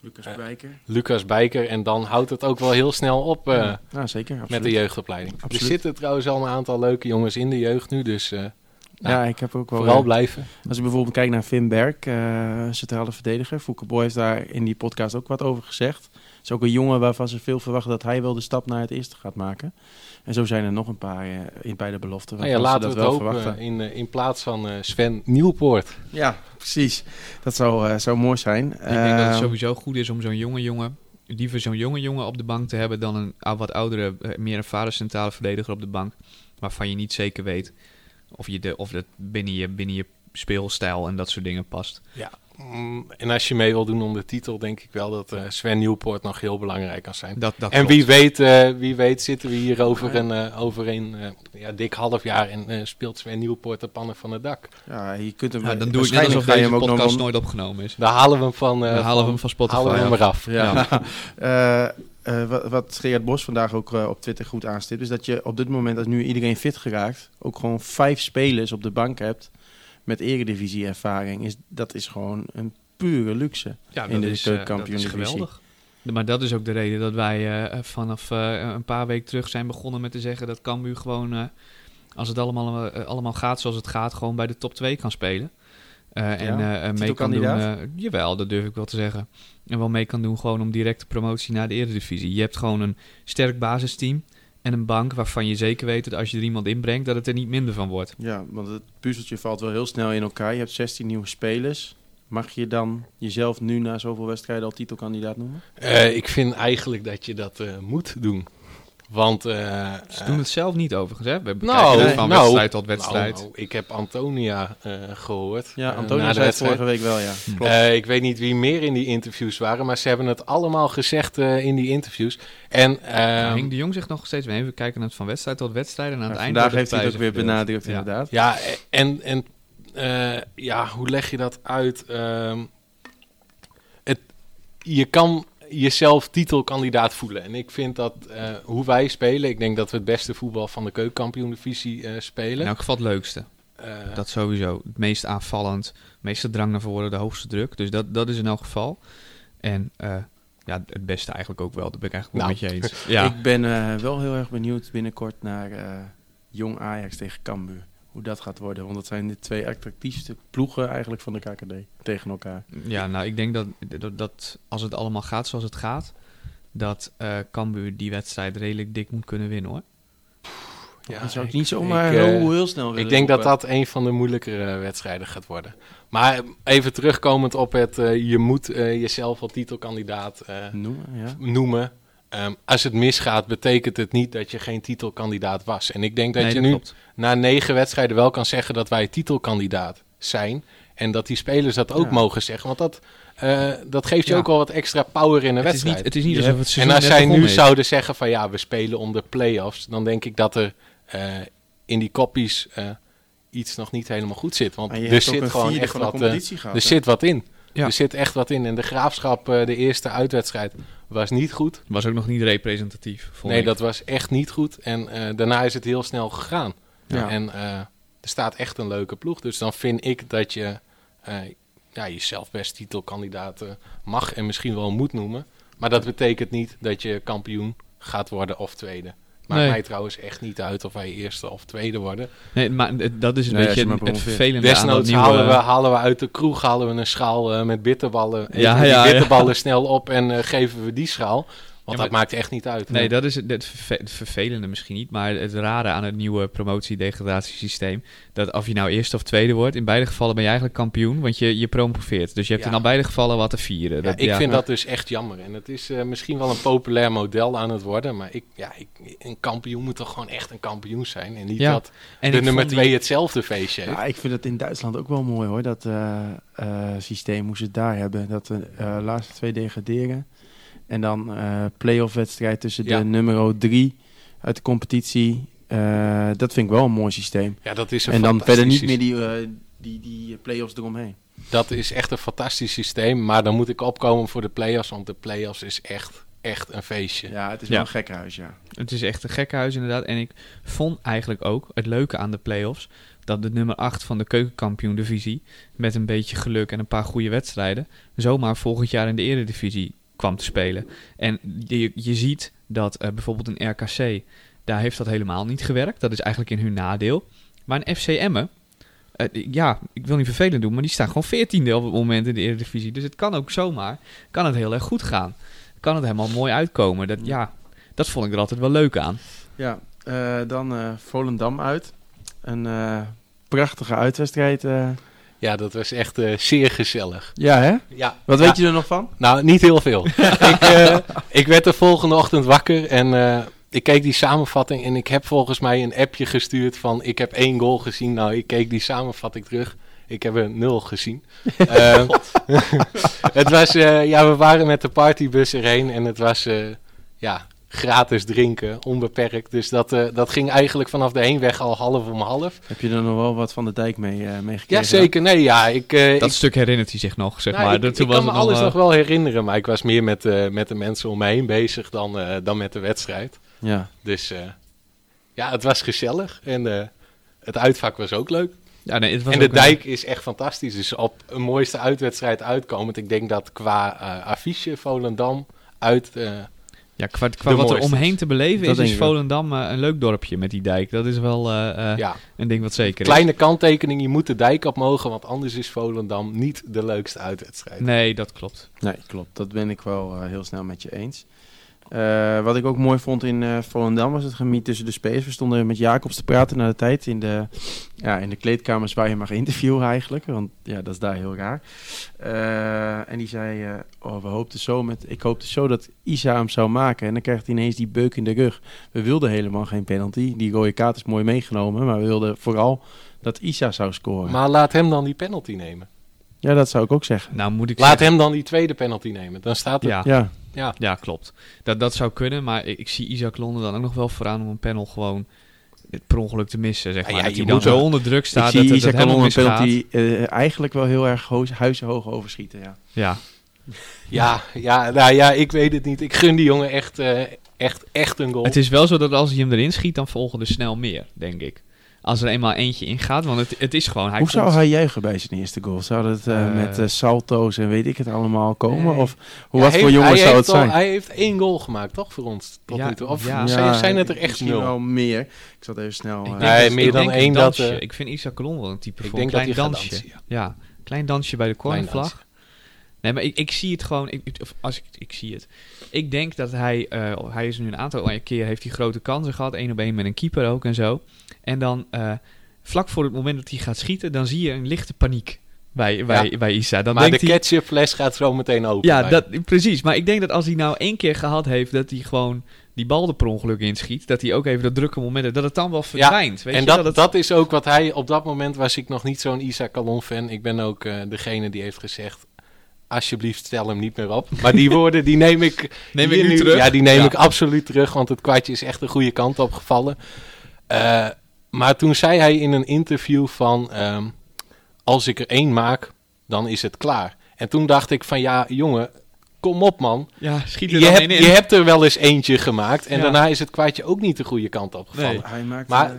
Lucas. Bijker. Lucas Bijker. En dan houdt het ook wel heel snel op ja, ja, zeker. met de jeugdopleiding. Absoluut. Er zitten trouwens al een aantal leuke jongens in de jeugd nu, dus Ja, ik heb ook wel... vooral blijven. Als ik bijvoorbeeld kijk naar Finn Berg, centrale verdediger. Fouke Boy heeft daar in die podcast ook wat over gezegd. Het is ook een jongen waarvan ze veel verwachten dat hij wel de stap naar het eerste gaat maken. En zo zijn er nog een paar eh, in bij de belofte. Nou ja, waarvan ze laten we dat het wel hopen verwachten. in, eh, in plaats van eh, Sven Nieuwpoort. Ja, precies. Dat zou, eh, zou mooi zijn. ik denk dat het Ehm, sowieso goed is om zo'n jonge jongen liever zo'n jonge jongen op de bank te hebben dan een ah, wat oudere, meer ervaren centrale verdediger op de bank. Waarvan je niet zeker weet of, je de, of dat binnen je, binnen je speelstijl en dat soort dingen past. Ja, mm, en als je mee wil doen om de titel, denk ik wel dat eh, Sven Nieuwpoort nog heel belangrijk kan zijn. Dat, dat en klopt. wie weet, eh, wie weet zitten we hier over een, eh, over een eh, ja, dik half jaar en eh, speelt Sven Nieuwpoort de pannen van het dak. Ja, je kunt hem... Ja, dan doe ik net alsof deze hem ook nog podcast nooit opgenomen is. Daar halen we hem van, eh, Dan halen we hem van Spotify halen we hem af. eraf. Ja. Eh, eh, wat, wat Gerard Bos vandaag ook eh, op Twitter goed aanstipt, is dat je op dit moment, als nu iedereen fit geraakt, ook gewoon vijf spelers op de bank hebt met eredivisie-ervaring. Is, dat is gewoon een pure luxe. Ja, in de is, eh, dat is geweldig. Maar dat is ook de reden dat wij eh, vanaf eh, een paar weken terug zijn begonnen met te zeggen dat Cambuur gewoon, eh, als het allemaal, allemaal gaat zoals het gaat, gewoon bij de top 2 kan spelen. Eh, en mee kan doen. jawel, dat durf ik wel te zeggen. En wel mee kan doen gewoon om directe promotie naar de Eredivisie. Je hebt gewoon een sterk basisteam en een bank waarvan je zeker weet dat als je er iemand inbrengt, dat het er niet minder van wordt. Ja, want het puzzeltje valt wel heel snel in elkaar. Je hebt 16 nieuwe spelers. Mag je dan jezelf nu na zoveel wedstrijden al titelkandidaat noemen? Eh, ik vind eigenlijk dat je dat eh, moet doen. Want... eh, Ze doen het zelf niet overigens, hè? We bekijken Nou, het van nou, wedstrijd tot wedstrijd. Nou, nou, ik heb Antonia eh, gehoord. Ja, eh, de zei het vorige week wel, ja. Klopt. Eh, ik weet niet wie meer in die interviews waren, maar ze hebben het allemaal gezegd eh, in die interviews. En Nou, ehm, Henk de Jong zegt nog steeds, even kijken naar het van wedstrijd tot wedstrijd. En aan het eind vandaag heeft hij het ook weer benadrukt, Ja. inderdaad. ja, en, en eh, ja, hoe leg je dat uit? Ehm, het, je kan jezelf titelkandidaat voelen. En ik vind dat eh, hoe wij spelen, ik denk dat we het beste voetbal van de keukenkampioen-divisie eh, spelen. In elk geval het leukste. Eh, Dat sowieso. Het meest aanvallend, het meeste drang naar voren, de hoogste druk. Dus dat, dat is in elk geval. En eh, ja, het beste eigenlijk ook wel. Dat ben ik eigenlijk wel Nou, met je eens. Ja, Ik ben eh, wel heel erg benieuwd binnenkort naar eh, Jong Ajax tegen Cambuur. Hoe dat gaat worden. Want dat zijn de twee attractiefste ploegen eigenlijk van de KKD tegen elkaar. ja, nou ik denk dat, dat, dat als het allemaal gaat zoals het gaat, dat eh Cambuur die wedstrijd redelijk dik moet kunnen winnen hoor. ja, dat zou ik ik- niet zomaar ik, eh, heel, heel snel willen Ik denk dat roepen. dat een van de moeilijkere wedstrijden gaat worden. Maar even terugkomend op het, eh, je moet eh, jezelf al titelkandidaat eh, Noemen, ja. noemen. Ehm, als het misgaat, betekent het niet dat je geen titelkandidaat was. En ik denk dat Nee, je nu klopt. na negen wedstrijden wel kan zeggen dat wij titelkandidaat zijn. En dat die spelers dat ook Ja. mogen zeggen. Want dat, eh, dat geeft je Ja. ook wel wat extra power in een Het is wedstrijd. niet, het is niet alsof het En als zij nu zouden zeggen van ja, we spelen om de play-offs, dan denk ik dat er eh, in die koppies eh, iets nog niet helemaal goed zit. Want er zit gewoon echt wat, gehad. er zit wat in. Ja. Er zit echt wat in. En de graafschap, eh, de eerste uitwedstrijd, was niet goed. Was ook nog niet representatief. nee, ik. dat was echt niet goed. En eh, daarna is het heel snel gegaan. Ja. En eh, er staat echt een leuke ploeg. Dus dan vind ik dat je eh, ja, jezelf best titelkandidaat mag en misschien wel moet noemen. Maar dat betekent niet dat je kampioen gaat worden of tweede. Maakt Nee. mij trouwens echt niet uit of wij eerste of tweede worden. Nee, maar dat is een Nee, beetje maar het, vervelende aan dat Desnoods nieuwe... halen, we, halen we uit de kroeg halen we een schaal eh, met bitterballen. Ja, die ja, ja. bitterballen snel op en eh, geven we die schaal. Want Ja, dat maakt echt niet uit. Nee, dat is het, het, verve- het vervelende misschien niet, maar het rare aan het nieuwe promotie-degradatiesysteem, dat of je nou eerste of tweede wordt, in beide gevallen ben je eigenlijk kampioen, want je, je promoveert. Dus je hebt Ja. in al beide gevallen wat te vieren. Ja, Dat- ik ja. vind dat dus echt jammer. En het is eh, misschien wel een populair model aan het worden. Maar ik, ja, ik, een kampioen moet toch gewoon echt een kampioen zijn. En niet Ja, dat En de nummer die- twee hetzelfde feestje heeft. Ja, ik vind het in Duitsland ook wel mooi hoor, dat eh, eh, systeem hoe ze het daar hebben. Dat de laatste twee degraderen. En dan eh play-off wedstrijd tussen Ja. de nummer drie uit de competitie. Eh, dat vind ik wel een mooi systeem. Ja, dat is een En dan verder niet meer die, eh, die, die play-offs eromheen. Dat is echt een fantastisch systeem. Maar dan moet ik opkomen voor de play-offs. Want de play-offs is echt, echt een feestje. Ja, het is Ja. wel een gekhuis, ja. Het is echt een gekkenhuis inderdaad. En ik vond eigenlijk ook het leuke aan de play-offs, dat de nummer 8 van de keukenkampioen-divisie, met een beetje geluk en een paar goede wedstrijden, zomaar volgend jaar in de eredivisie kwam te spelen. En je, je ziet dat eh, bijvoorbeeld een RKC, daar heeft dat helemaal niet gewerkt. Dat is eigenlijk in hun nadeel. Maar een FC Emmen, eh, ja, ik wil niet vervelend doen, maar die staan gewoon veertiende op het moment in de Eredivisie. Dus het kan ook zomaar, kan het heel erg goed gaan. Kan het helemaal mooi uitkomen. Dat, ja, dat vond ik er altijd wel leuk aan. Ja, eh, dan Volendam uit. Een prachtige uitwedstrijd. Ja, dat was echt eh, zeer gezellig. Ja, hè? Ja, Wat ja. weet je er nog van? Nou, niet heel veel. ik, eh, ik werd de volgende ochtend wakker en eh, ik keek die samenvatting en ik heb volgens mij een appje gestuurd van ik heb één goal gezien. Nou, ik keek die samenvatting terug. Ik heb er nul gezien. Eh, het was, ja, we waren met de partybus erheen en het was, ja, gratis drinken, onbeperkt. Dus dat, eh, dat ging eigenlijk vanaf de heenweg al half om half. Heb je er nog wel wat van de dijk mee, eh mee Ja, gekregen? zeker. Nee, ja, ik, eh, Dat ik, stuk herinnert hij zich nog, zeg nou, maar. ik, Dat, ik toen kan was me nog, alles nog wel herinneren, maar ik was meer met, eh, met de mensen om me heen bezig dan, eh, dan met de wedstrijd. Ja. Dus eh, ja, het was gezellig en eh, het uitvak was ook leuk. ja, nee, het was En de een- dijk is echt fantastisch. Dus op een mooiste uitwedstrijd uitkomend. Ik denk dat qua eh affiche Volendam uit... Ja, qua, wat er omheen te beleven Dat is, is. Volendam eh, een leuk dorpje met die dijk. Dat is wel eh, eh, ja, een ding wat zeker kleine kanttekening. Je moet de dijk op mogen, want anders is Volendam niet de leukste uitwedstrijd. is. Nee, dat klopt. Nee, klopt. Dat ben ik wel eh, heel snel met je eens. Eh, wat ik ook mooi vond in eh Volendam was het gemiet tussen de spelers. We stonden met Jacobs te praten na de tijd in de, ja, in de kleedkamers waar je mag interviewen eigenlijk. Want ja, dat is daar heel raar. Eh, en die zei, eh, oh, we hoopten zo met, ik hoopte zo dat Isa hem zou maken. En dan krijgt hij ineens die beuk in de rug. We wilden helemaal geen penalty. Die rode kaart is mooi meegenomen. Maar we wilden vooral dat Isa zou scoren. Maar laat hem dan die penalty nemen. ja, dat zou ik ook zeggen. Nou moet ik Laat zeggen- hem dan die tweede penalty nemen. Dan staat het... Ja, Ja, ja. ja, klopt. Dat, dat zou kunnen, maar ik, ik zie Isaac Londen dan ook nog wel vooraan om een panel gewoon het per ongeluk te missen. Zeg Ja, maar. ja, dat je hij dan moet zo onder druk ik staat zie dat het dat helemaal misgaat. penalty eh, eigenlijk wel heel erg huizenhoog overschieten. Ja. Ja, Ja, ja, nou ja, ik weet het niet. Ik gun die jongen echt, eh, echt, echt een goal. het is wel zo dat als hij hem erin schiet, dan volgen er snel meer, denk ik. Als er eenmaal eentje ingaat, want het, het is gewoon... Hij Hoe zou hij juichen bij zijn eerste goal? Zou het eh, Eh, met eh, salto's en weet ik het allemaal komen? Nee. Of hoe, Ja, wat voor heeft- jongens zou het al- zijn? Hij heeft één goal gemaakt, toch, voor ons tot Ja, nu toe? Of ja. zijn, zijn het er echt nul? wel meer. Ik zat even snel... Ik Nee, dat- meer ik dan één dat, ik vind Isaac Colon wel een type Ik voor denk een dat klein dansje. dansen, ja. Ja, klein dansje bij de Klein cornervlag. Nee, maar ik, ik zie het gewoon. Ik, of als ik, ik zie het. Ik denk dat hij. eh, hij is nu een aantal keer heeft hij grote kansen gehad. één op één met een keeper ook en zo. En dan eh, vlak voor het moment dat hij gaat schieten, dan zie je een lichte paniek bij, bij, bij Isa. Dan maar de denkt hij. ketchupfles gaat zo meteen open. Ja, dat, precies. Maar ik denk dat als hij nou één keer gehad heeft dat hij gewoon die bal er per ongeluk inschiet, dat hij ook even dat drukke moment dat het dan wel verdwijnt. weet en je? dat, het- dat is ook wat hij... Op dat moment was ik nog niet zo'n Isaac Calon fan. Ik ben ook eh, degene die heeft gezegd... Alsjeblieft, stel hem niet meer op. Maar die woorden, die neem ik... Neem ik nu terug? Ja, die neem Ja. ik absoluut terug. Want het kwartje is echt de goede kant op gevallen. Eh, maar toen zei hij in een interview van... ehm, als ik er één maak, dan is het klaar. En toen dacht ik van... Ja, jongen, kom op man. ja, schiet er Je dan hebt, één in. je hebt er wel eens eentje gemaakt. En Ja. daarna is het kwartje ook niet de goede kant op gevallen. Nee. hij maakt... Maar- eh,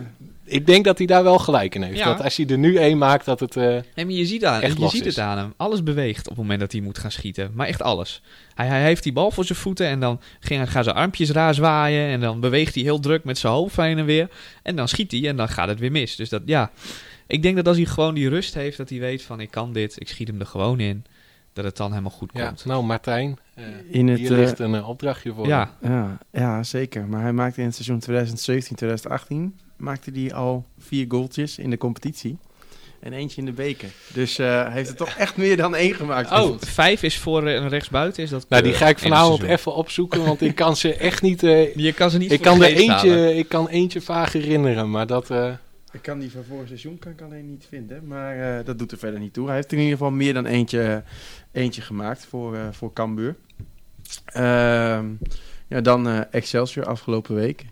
Ik denk dat hij daar wel gelijk in heeft. Ja. Dat als hij er nu één maakt, dat het... eh, Nee, maar je ziet, aan, echt je ziet het aan hem. Alles beweegt op het moment dat hij moet gaan schieten. Maar echt alles. Hij, hij heeft die bal voor zijn voeten en dan ging, gaan zijn armpjes raar zwaaien. En dan beweegt hij heel druk met zijn hoofd heen en weer. En dan schiet hij en dan gaat het weer mis. Dus dat, ja. Ik denk dat als hij gewoon die rust heeft, dat hij weet van ik kan dit, ik schiet hem er gewoon in. Dat het dan helemaal goed ja, komt. nou Martijn, eh, in het, hier eh, ligt een opdrachtje voor. Ja, ja, ja, zeker. Maar hij maakte in het seizoen 2017-2018 maakte hij al vier goaltjes in de competitie. En eentje in de beker. Dus eh, hij heeft er toch echt meer dan één gemaakt. Oh, vijf is voor eh, een rechtsbuiten. Is dat Nou, die eh, ga ik vanavond even opzoeken, want ik kan ze echt niet... eh, Je kan ze niet ik, kan de er halen. eentje, ik kan eentje vaag herinneren, maar dat... eh, Ik kan die van vorig seizoen kan ik alleen niet vinden. Maar eh, dat doet er verder niet toe. Hij heeft in ieder geval meer dan eentje, eentje gemaakt voor, eh voor Cambuur. Ehm, ja, dan eh, Excelsior afgelopen week.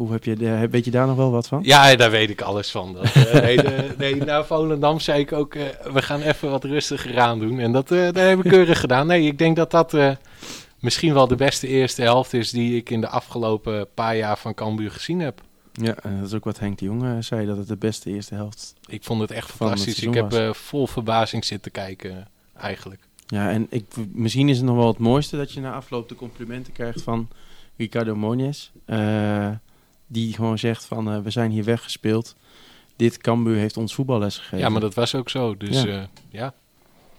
Hoe heb je, de, weet je daar nog wel wat van? ja, daar weet ik alles van. Dat, eh, nee, de, nee, naar Volendam zei ik ook, eh, we gaan even wat rustiger aan doen. En dat, eh dat heb ik keurig gedaan. Nee, ik denk dat dat misschien wel de beste eerste helft is die ik in de afgelopen paar jaar van Cambuur gezien heb. Ja, dat is ook wat Henk de Jong eh, zei, dat het de beste eerste helft Ik vond het echt het fantastisch. Ik heb vol verbazing zitten kijken, eigenlijk. Ja, en ik, misschien is het nog wel het mooiste dat je na afloop de complimenten krijgt van Ricardo Moniz. eh, die gewoon zegt van, eh, we zijn hier weggespeeld. Dit Cambuur heeft ons voetballes gegeven. Ja, maar dat was ook zo. Dus Ja. ja, ja.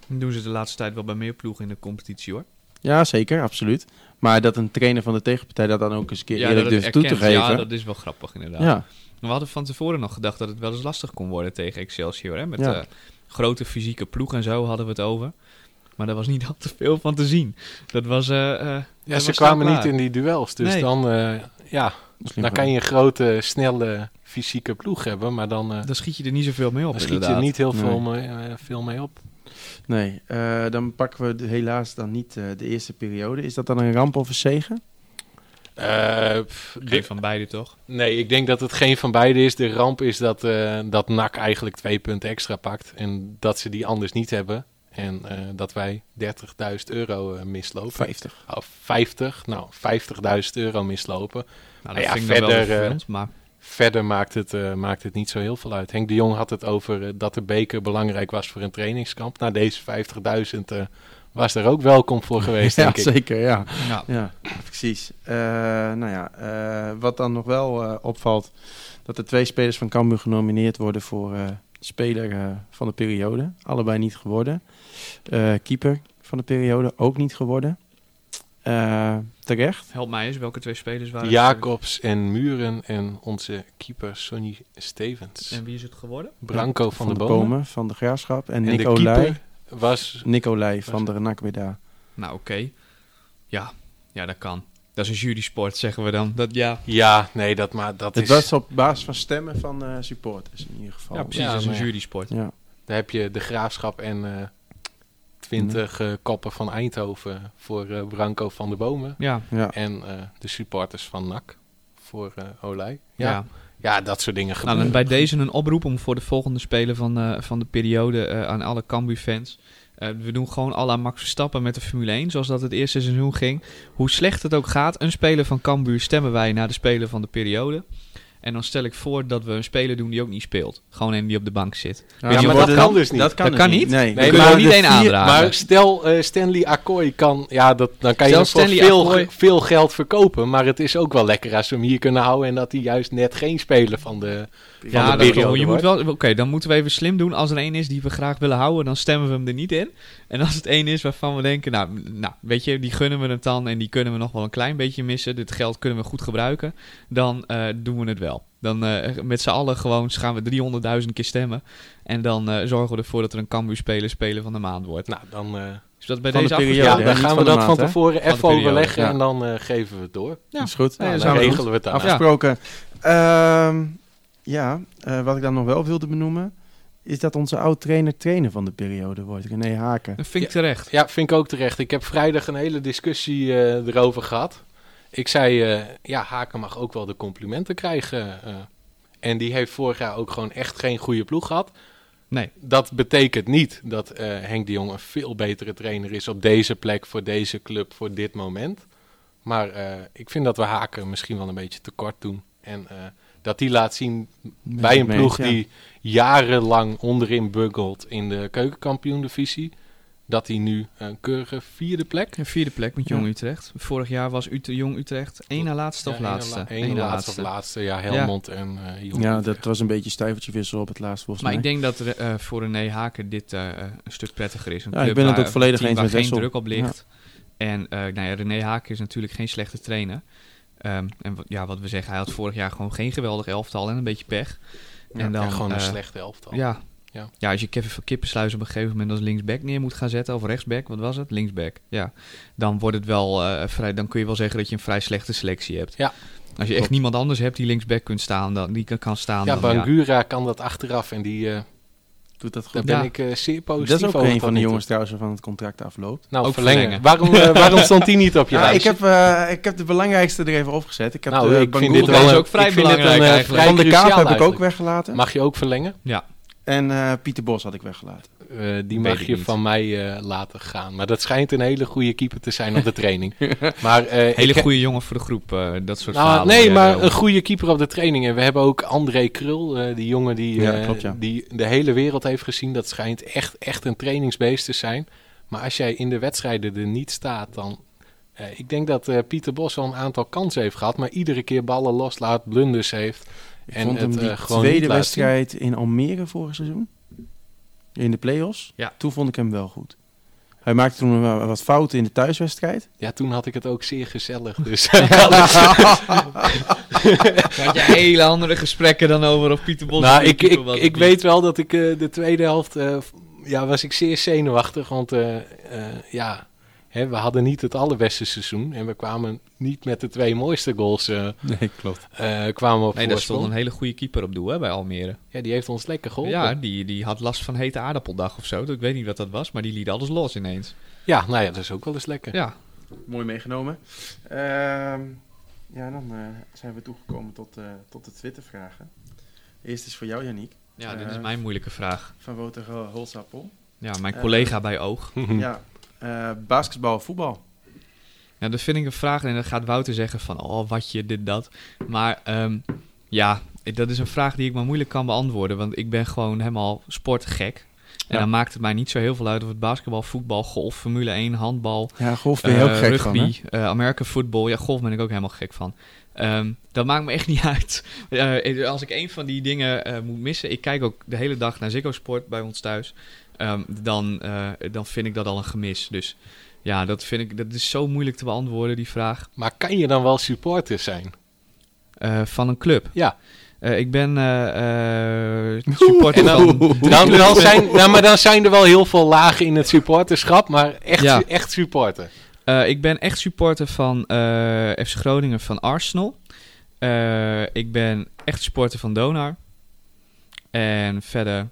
Dat doen ze de laatste tijd wel bij meer ploegen in de competitie hoor. Ja, zeker, absoluut. Maar dat een trainer van de tegenpartij dat dan ook eens een keer eerlijk durft het toe te geven. Ja, dat is wel grappig inderdaad. ja. We hadden van tevoren nog gedacht dat het wel eens lastig kon worden tegen Excelsior. Hè? Met Ja. eh, grote fysieke ploeg en zo hadden we het over. Maar daar was niet al te veel van te zien. Dat was... eh, eh, Ja, dat ze was kwamen niet in die duels. Dus Nee. dan, eh, ja, Dan kan je een grote, snelle, fysieke ploeg hebben. Maar dan, eh Dan schiet je er niet zoveel mee op, dan schiet je niet heel Nee. veel, mee, eh, veel mee op. Nee, eh, dan pakken we de- helaas dan niet eh, de eerste periode. Is dat dan een ramp of een zegen? Eh, pff, Geen van beide, toch? nee, ik denk dat het geen van beide is. De ramp is dat, eh dat NAC eigenlijk twee punten extra pakt. En dat ze die anders niet hebben. En eh, dat wij 30.000 euro eh, mislopen. 50. Of 50, nou 50.000 euro mislopen. Nou, dat Nou ja, dan wel verder, eh, vervelend, maar Verder maakt het, eh, maakt het niet zo heel veel uit. Henk de Jong had het over eh, dat de beker belangrijk was voor een trainingskamp. Nou, deze 50.000 eh, was er ook welkom voor geweest, ja, denk ik. zeker, ja. ja. Ja, precies. Eh, nou ja, eh, wat dan nog wel eh, opvalt, dat er twee spelers van Cambuur genomineerd worden voor eh, speler van de periode. Allebei niet geworden. Eh, keeper van de periode ook niet geworden. Terecht. Help mij eens, welke twee spelers waren het? Jacobs en Muren en onze keeper Sonny Stevens. En wie is het geworden? Branco van, de, de Bomen. van de Graafschap. En, En keeper was... Nicolai van de Renakbeda. Nou, oké. Ja. ja, dat kan. Dat is een jurysport, zeggen we dan. Dat, ja, Ja, nee, dat, maar, dat Het is... was op basis van stemmen van eh, supporters in ieder geval. ja precies, Ja, dat is een jurysport. Ja. Daar heb je de Graafschap en eh 20 eh, koppen van Eindhoven voor eh, Branco van de Bomen. Ja, Ja. En eh, de supporters van NAC voor eh Olij. ja. Ja. ja. dat soort dingen Nou, gebeuren. dan bij deze een oproep om voor de volgende spelen van, eh, van de periode eh, aan alle Cambuur-fans. Eh, we doen gewoon à la Max Verstappen met de Formule 1, zoals dat het eerste seizoen ging. Hoe slecht het ook gaat, een speler van Cambuur stemmen wij naar de speler van de periode. En dan stel ik voor dat we een speler doen die ook niet speelt. Gewoon een die op de bank zit. Ja, maar dat kan dus niet. Dat kan, Dat dus kan niet? Nee, Nee, Nee, maar niet één aandragen. Maar stel eh, Stanley Akkoy kan, ja, dat, dan kan je Stel voor Stanley veel, veel geld verkopen. Maar het is ook wel lekker als we hem hier kunnen houden en dat hij juist net geen speler van de, van Ja, de dat periode je moet wel. Oké, dan moeten we even slim doen. Als er één is die we graag willen houden, dan stemmen we hem er niet in. En als het één is waarvan we denken, nou, nou, weet je, die gunnen we het dan en die kunnen we nog wel een klein beetje missen. Dit geld kunnen we goed gebruiken. Dan eh, doen we het wel. Dan eh, met z'n allen gewoon gaan we 300.000 keer stemmen. En dan eh, zorgen we ervoor dat er een Cambuur-speler speler van de maand wordt. Nou, dan, eh, Is dat bij Van de deze periode, ja, dan gaan we dat van maand, tevoren even overleggen ja. en dan eh, geven we het door. Ja. is goed. Dan regelen we het Ja. afgesproken. Ehm, ja, eh, wat ik dan nog wel wilde benoemen, is dat onze oud-trainer trainer van de periode wordt, René Haken. Dat vind ik terecht. Ja, vind ik ook terecht. Ik heb vrijdag een hele discussie eh, erover gehad. Ik zei, eh, ja, Haken mag ook wel de complimenten krijgen. eh. en die heeft vorig jaar ook gewoon echt geen goede ploeg gehad. Nee. Dat betekent niet dat eh, Henk de Jong een veel betere trainer is op deze plek, voor deze club, voor dit moment. Maar ik vind dat we Haken misschien wel een beetje tekort doen. En dat die laat zien bij een ploeg die jarenlang onderin buggelt in de keukenkampioen-divisie. Dat hij nu een keurige vierde plek. Een vierde plek met Jong Ja. Utrecht. Vorig jaar was Ute Jong Utrecht één na laatste of Ja, laatste? na- één Eén na laatste of laatste. Ja, Helmond en eh Jong Ja, dat was een beetje stuivertje wissel op het laatst volgens Maar mij. ik denk dat er, eh, voor René Haken dit eh, een stuk prettiger is. Een Ja, ik ben het ook volledig eens met waar geen Wessel. druk op ligt. En eh nou ja, René Haken is natuurlijk geen slechte trainer. Ehm, en wat- ja, wat we zeggen, hij had vorig jaar gewoon geen geweldig elftal en een beetje pech. Ja, en dan ja, gewoon een eh, slechte elftal. Ja. Ja. Ja. als je Kevin van Kippensluis op een gegeven moment als linksback neer moet gaan zetten, of rechtsback, wat was het? Linksback, ja. Dan wordt het wel eh, vrij, dan kun je wel zeggen dat je een vrij slechte selectie hebt. Ja. Als je echt niemand anders hebt die linksback kunt staan, dan, die kan, kan staan. Ja, dan, Bangura kan dat achteraf en die, eh, Doet dat goed. daar Ja. ben ik eh, zeer positief Dat is ook over een van de jongens trouwens waarvan het contract afloopt. Nou, Ook verlengen. verlengen. Waarom, waarom stond die niet op je Ja, ik, lijstje? heb, eh, ik heb de belangrijkste er even opgezet. Ik heb Nou, de ik vind dit wel is een- ook vrij ik vind dit belangrijk een, eigenlijk. Van de Kaap heb ik ook weggelaten. Mag je ook verlengen? Ja, En eh, Pieter Bos had ik weggelaten. Eh, die Weet mag je niet. van mij eh, laten gaan. Maar dat schijnt een hele goede keeper te zijn op de training. maar, eh, hele goede jongen voor de groep, eh, dat soort Nou, verhalen. nee, maar een goede keeper op de training. En we hebben ook André Krul, eh, die jongen die, Ja, eh, klopt, ja. die de hele wereld heeft gezien. Dat schijnt echt, echt een trainingsbeest te zijn. Maar als jij in de wedstrijden er niet staat, dan... eh, ik denk dat eh, Pieter Bos al een aantal kansen heeft gehad, maar iedere keer ballen loslaat, blunders heeft. Ik En vond hem het, die eh, tweede wedstrijd in Almere vorig seizoen. In de play-offs. Ja. Toen vond ik hem wel goed. Hij maakte toen wat fouten in de thuiswedstrijd. Ja, toen had ik het ook zeer gezellig. Dus Had je hele andere gesprekken dan over of Pieter Bos nou, ik, ik, ik weet wel dat ik eh, de tweede helft eh, ja, was ik zeer zenuwachtig. Want eh, eh, ja, hè, we hadden niet het allerbeste seizoen. En we kwamen niet met de twee mooiste goals eh, Nee, klopt. eh, kwamen op Nee, daar stond een hele goede keeper op doel hè, bij Almere. Ja, die heeft ons lekker geholpen. Ja, die, die had last van hete aardappeldag of zo. Ik weet niet wat dat was, maar die liet alles los ineens. Ja, nou ja, dat is ook wel eens lekker. Ja, Mooi meegenomen. Ehm, ja, dan eh, zijn we toegekomen tot, eh, tot de Twitter-vragen. Eerst is voor jou, Yannick. ja dit is mijn moeilijke vraag. Van Wouter Hol- Holsappel. Ja, mijn collega bij Oog. Ja, eh, basketbal, voetbal. Ja, dat vind ik een vraag en dan gaat Wouter zeggen van, oh, wat je, dit, dat. Maar ehm, ja, dat is een vraag die ik maar moeilijk kan beantwoorden, want ik ben gewoon helemaal sportgek. En Ja. dan maakt het mij niet zo heel veel uit of het basketbal, voetbal, golf, Formule 1, handbal, Ja, golf ben je ook eh, gek rugby, van, hè? eh, American football. Ja, golf ben ik ook helemaal gek van. Ehm, dat maakt me echt niet uit. Als ik een van die dingen moet missen, ik kijk ook de hele dag naar Ziggo Sport bij ons thuis, ehm, dan, eh, dan vind ik dat al een gemis. Dus ja, dat vind ik, dat is zo moeilijk te beantwoorden, die vraag. Maar kan je dan wel supporter zijn? Eh, van een club. Ja. Eh, ik ben eh, supporter En dan- van... Dan, dan zijn, nou, maar dan zijn er wel heel veel lagen in het supporterschap, maar echt, Ja. echt supporter. Ik ben echt supporter van FC Groningen van Arsenal. Ik ben echt supporter van Donar. En verder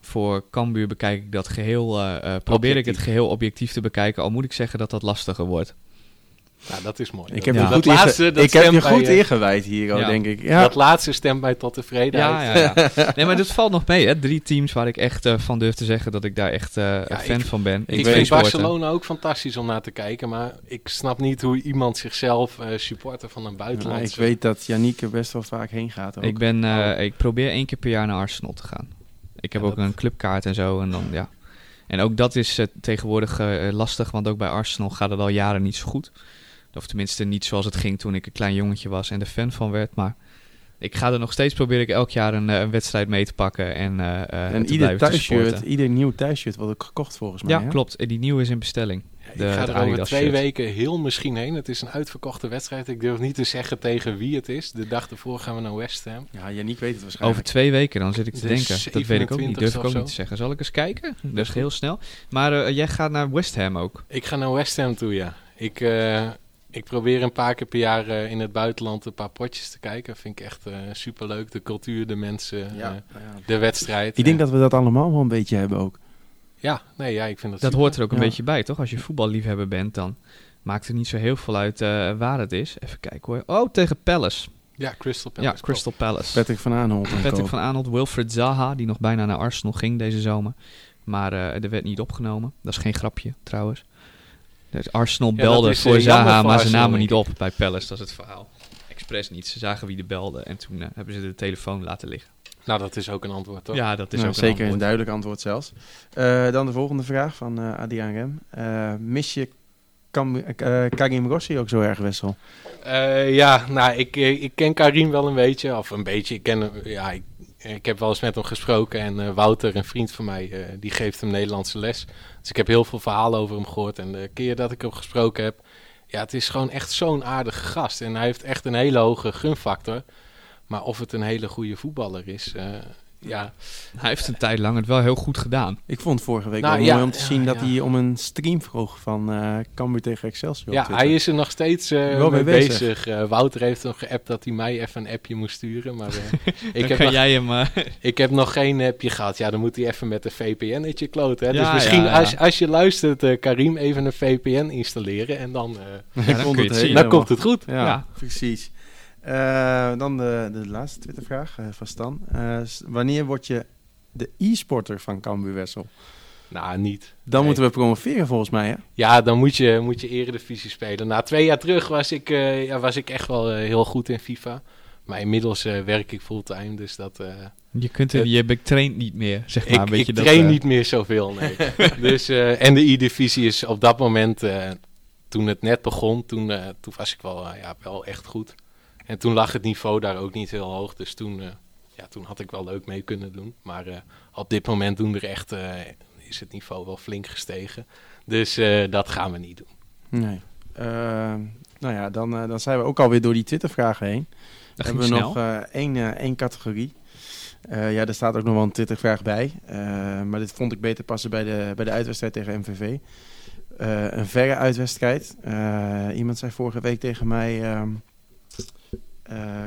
voor Cambuur bekijk ik dat geheel... eh, eh, probeer ik het geheel objectief te bekijken. Al moet ik zeggen dat dat lastiger wordt. Nou, dat is mooi. Ik heb Ja. je dat goed, laatste, inge- dat ik heb je bij, goed ingewijd hier, Ja. denk ik. Ja, Dat laatste stemt mij tot tevredenheid. Ja, ja, ja. Nee, maar dat valt nog mee, hè. Drie teams waar ik echt eh, van durf te zeggen dat ik daar echt eh, een fan ik- van ben. Ik vind. Barcelona ook fantastisch om naar te kijken, maar ik snap niet hoe iemand zichzelf eh, supporter van een buitenland... ik weet dat Yannick er best wel vaak heen gaat ook. Ik, ben, eh, Oh. ik probeer één keer per jaar naar Arsenal te gaan. Ik heb Ja, ook dat- een clubkaart en zo. En, dan, ja. en ook dat is eh, tegenwoordig eh, lastig, want ook bij Arsenal gaat het al jaren niet zo goed. Of tenminste niet zoals het ging toen ik een klein jongetje was en er fan van werd. Maar ik ga er nog steeds proberen ik elk jaar een, eh, een wedstrijd mee te pakken en, en te ieder thuisshirt, ieder nieuw thuisshirt wordt ook gekocht volgens mij. Ja, hè? klopt. En die nieuwe is in bestelling. Ik ga de er over twee shirt. weken heel misschien heen. Het is een uitverkochte wedstrijd. Ik durf niet te zeggen tegen wie het is. De dag ervoor gaan we naar West Ham. Ja, Yannick weet het Over waarschijnlijk. twee weken, dan zit ik te De denken. Dat weet ik ook niet. 27e Durf ik ook zo. niet te zeggen. Zal ik eens kijken? Dat is heel snel. Maar eh, jij gaat naar West Ham ook. Ik ga naar West Ham toe, ja. Ik, eh, ik probeer een paar keer per jaar eh, in het buitenland een paar potjes te kijken. vind ik echt eh superleuk. De cultuur, de mensen, ja. ja. de wedstrijd. Ik denk dat we dat allemaal wel een beetje hebben ook. Ja, nee, ja, ik vind dat Dat super. hoort er ook een Ja. beetje bij, toch? Als je voetballiefhebber bent, dan maakt het niet zo heel veel uit eh, waar het is. Even kijken hoor. Oh, tegen Palace. Ja, Crystal Palace. ja, Crystal Palace. Patrick van Aanholt. Patrick van Aanholt, Wilfred Zaha, die nog bijna naar Arsenal ging deze zomer. Maar eh, er werd niet opgenomen. Dat is geen grapje, trouwens. Dus Arsenal Ja, belde is, eh, voor jammer Zaha, voor maar ze namen niet op bij Palace. Dat is het verhaal. Expres niet. Ze zagen wie er belde en toen eh, hebben ze de telefoon laten liggen. Nou, dat is ook een antwoord, toch? Ja, dat is Nou, ook zeker een een antwoord. duidelijk antwoord zelfs. Eh, dan de volgende vraag van eh Adriaan Rem. Eh, mis je Kam eh, Karim Rossi ook zo erg, Wessel? Eh, ja, nou, ik, ik ken Karim wel een beetje. Of een beetje, ik ken hem, ja, ik, ik heb wel eens met hem gesproken. En eh, Wouter, een vriend van mij, eh, die geeft hem Nederlandse les. Dus ik heb heel veel verhalen over hem gehoord. En de keer dat ik hem gesproken heb, ja, het is gewoon echt zo'n aardige gast. En hij heeft echt een hele hoge gunfactor. Maar of het een hele goede voetballer is, eh, ja. Hij heeft een tijd lang het wel heel goed gedaan. Ik vond vorige week Nou, wel ja, mooi om te ja, zien dat ja. hij om een stream vroeg van eh Cambuur tegen Excelsior. Ja, hij is er nog steeds eh, Wel mee bezig. bezig. Eh, Wouter heeft nog geappt dat hij mij even een appje moest sturen. Maar eh, ik, Dan heb kan nog, jij hem... ik heb nog geen appje gehad. Ja, dan moet hij even met een VPN-etje kloten. Hè? Ja, dus misschien ja, ja. Als, als je luistert, eh, Karim, even een VPN installeren. En dan, eh, dan het dan komt het goed. Ja, Ja. precies. Eh, dan de, de laatste Twittervraag eh, van Stan. Eh, wanneer word je de e-sporter van Cambuur Wessel? Nou, niet. Dan Nee. moeten we promoveren volgens mij, hè? Ja, dan moet je, moet je eredivisie spelen. Na twee jaar terug was ik, eh, ja, was ik echt wel heel goed in FIFA. Maar inmiddels eh, werk ik fulltime, dus dat... eh, Je, kunt er, Het- je traint niet meer, zeg maar. ik, een beetje ik dat, train niet meer zoveel, nee. dus, eh, en de E-divisie is op dat moment, eh, toen het net begon, toen, eh, toen was ik wel, ja, wel echt goed. En toen lag het niveau daar ook niet heel hoog, dus toen, eh, ja, toen had ik wel leuk mee kunnen doen. Maar eh, op dit moment doen er echt, eh, is het niveau wel flink gestegen. Dus dat gaan we niet doen. Nee. Nou ja, dan, dan zijn we ook alweer door die Twittervragen heen. Dat hebben we snel. nog één, één categorie. Ja, er staat ook nog wel een Twittervraag bij. Maar dit vond ik beter passen bij de, bij de uitwedstrijd tegen MVV. Een verre uitwedstrijd. Iemand zei vorige week tegen mij... ehm eh,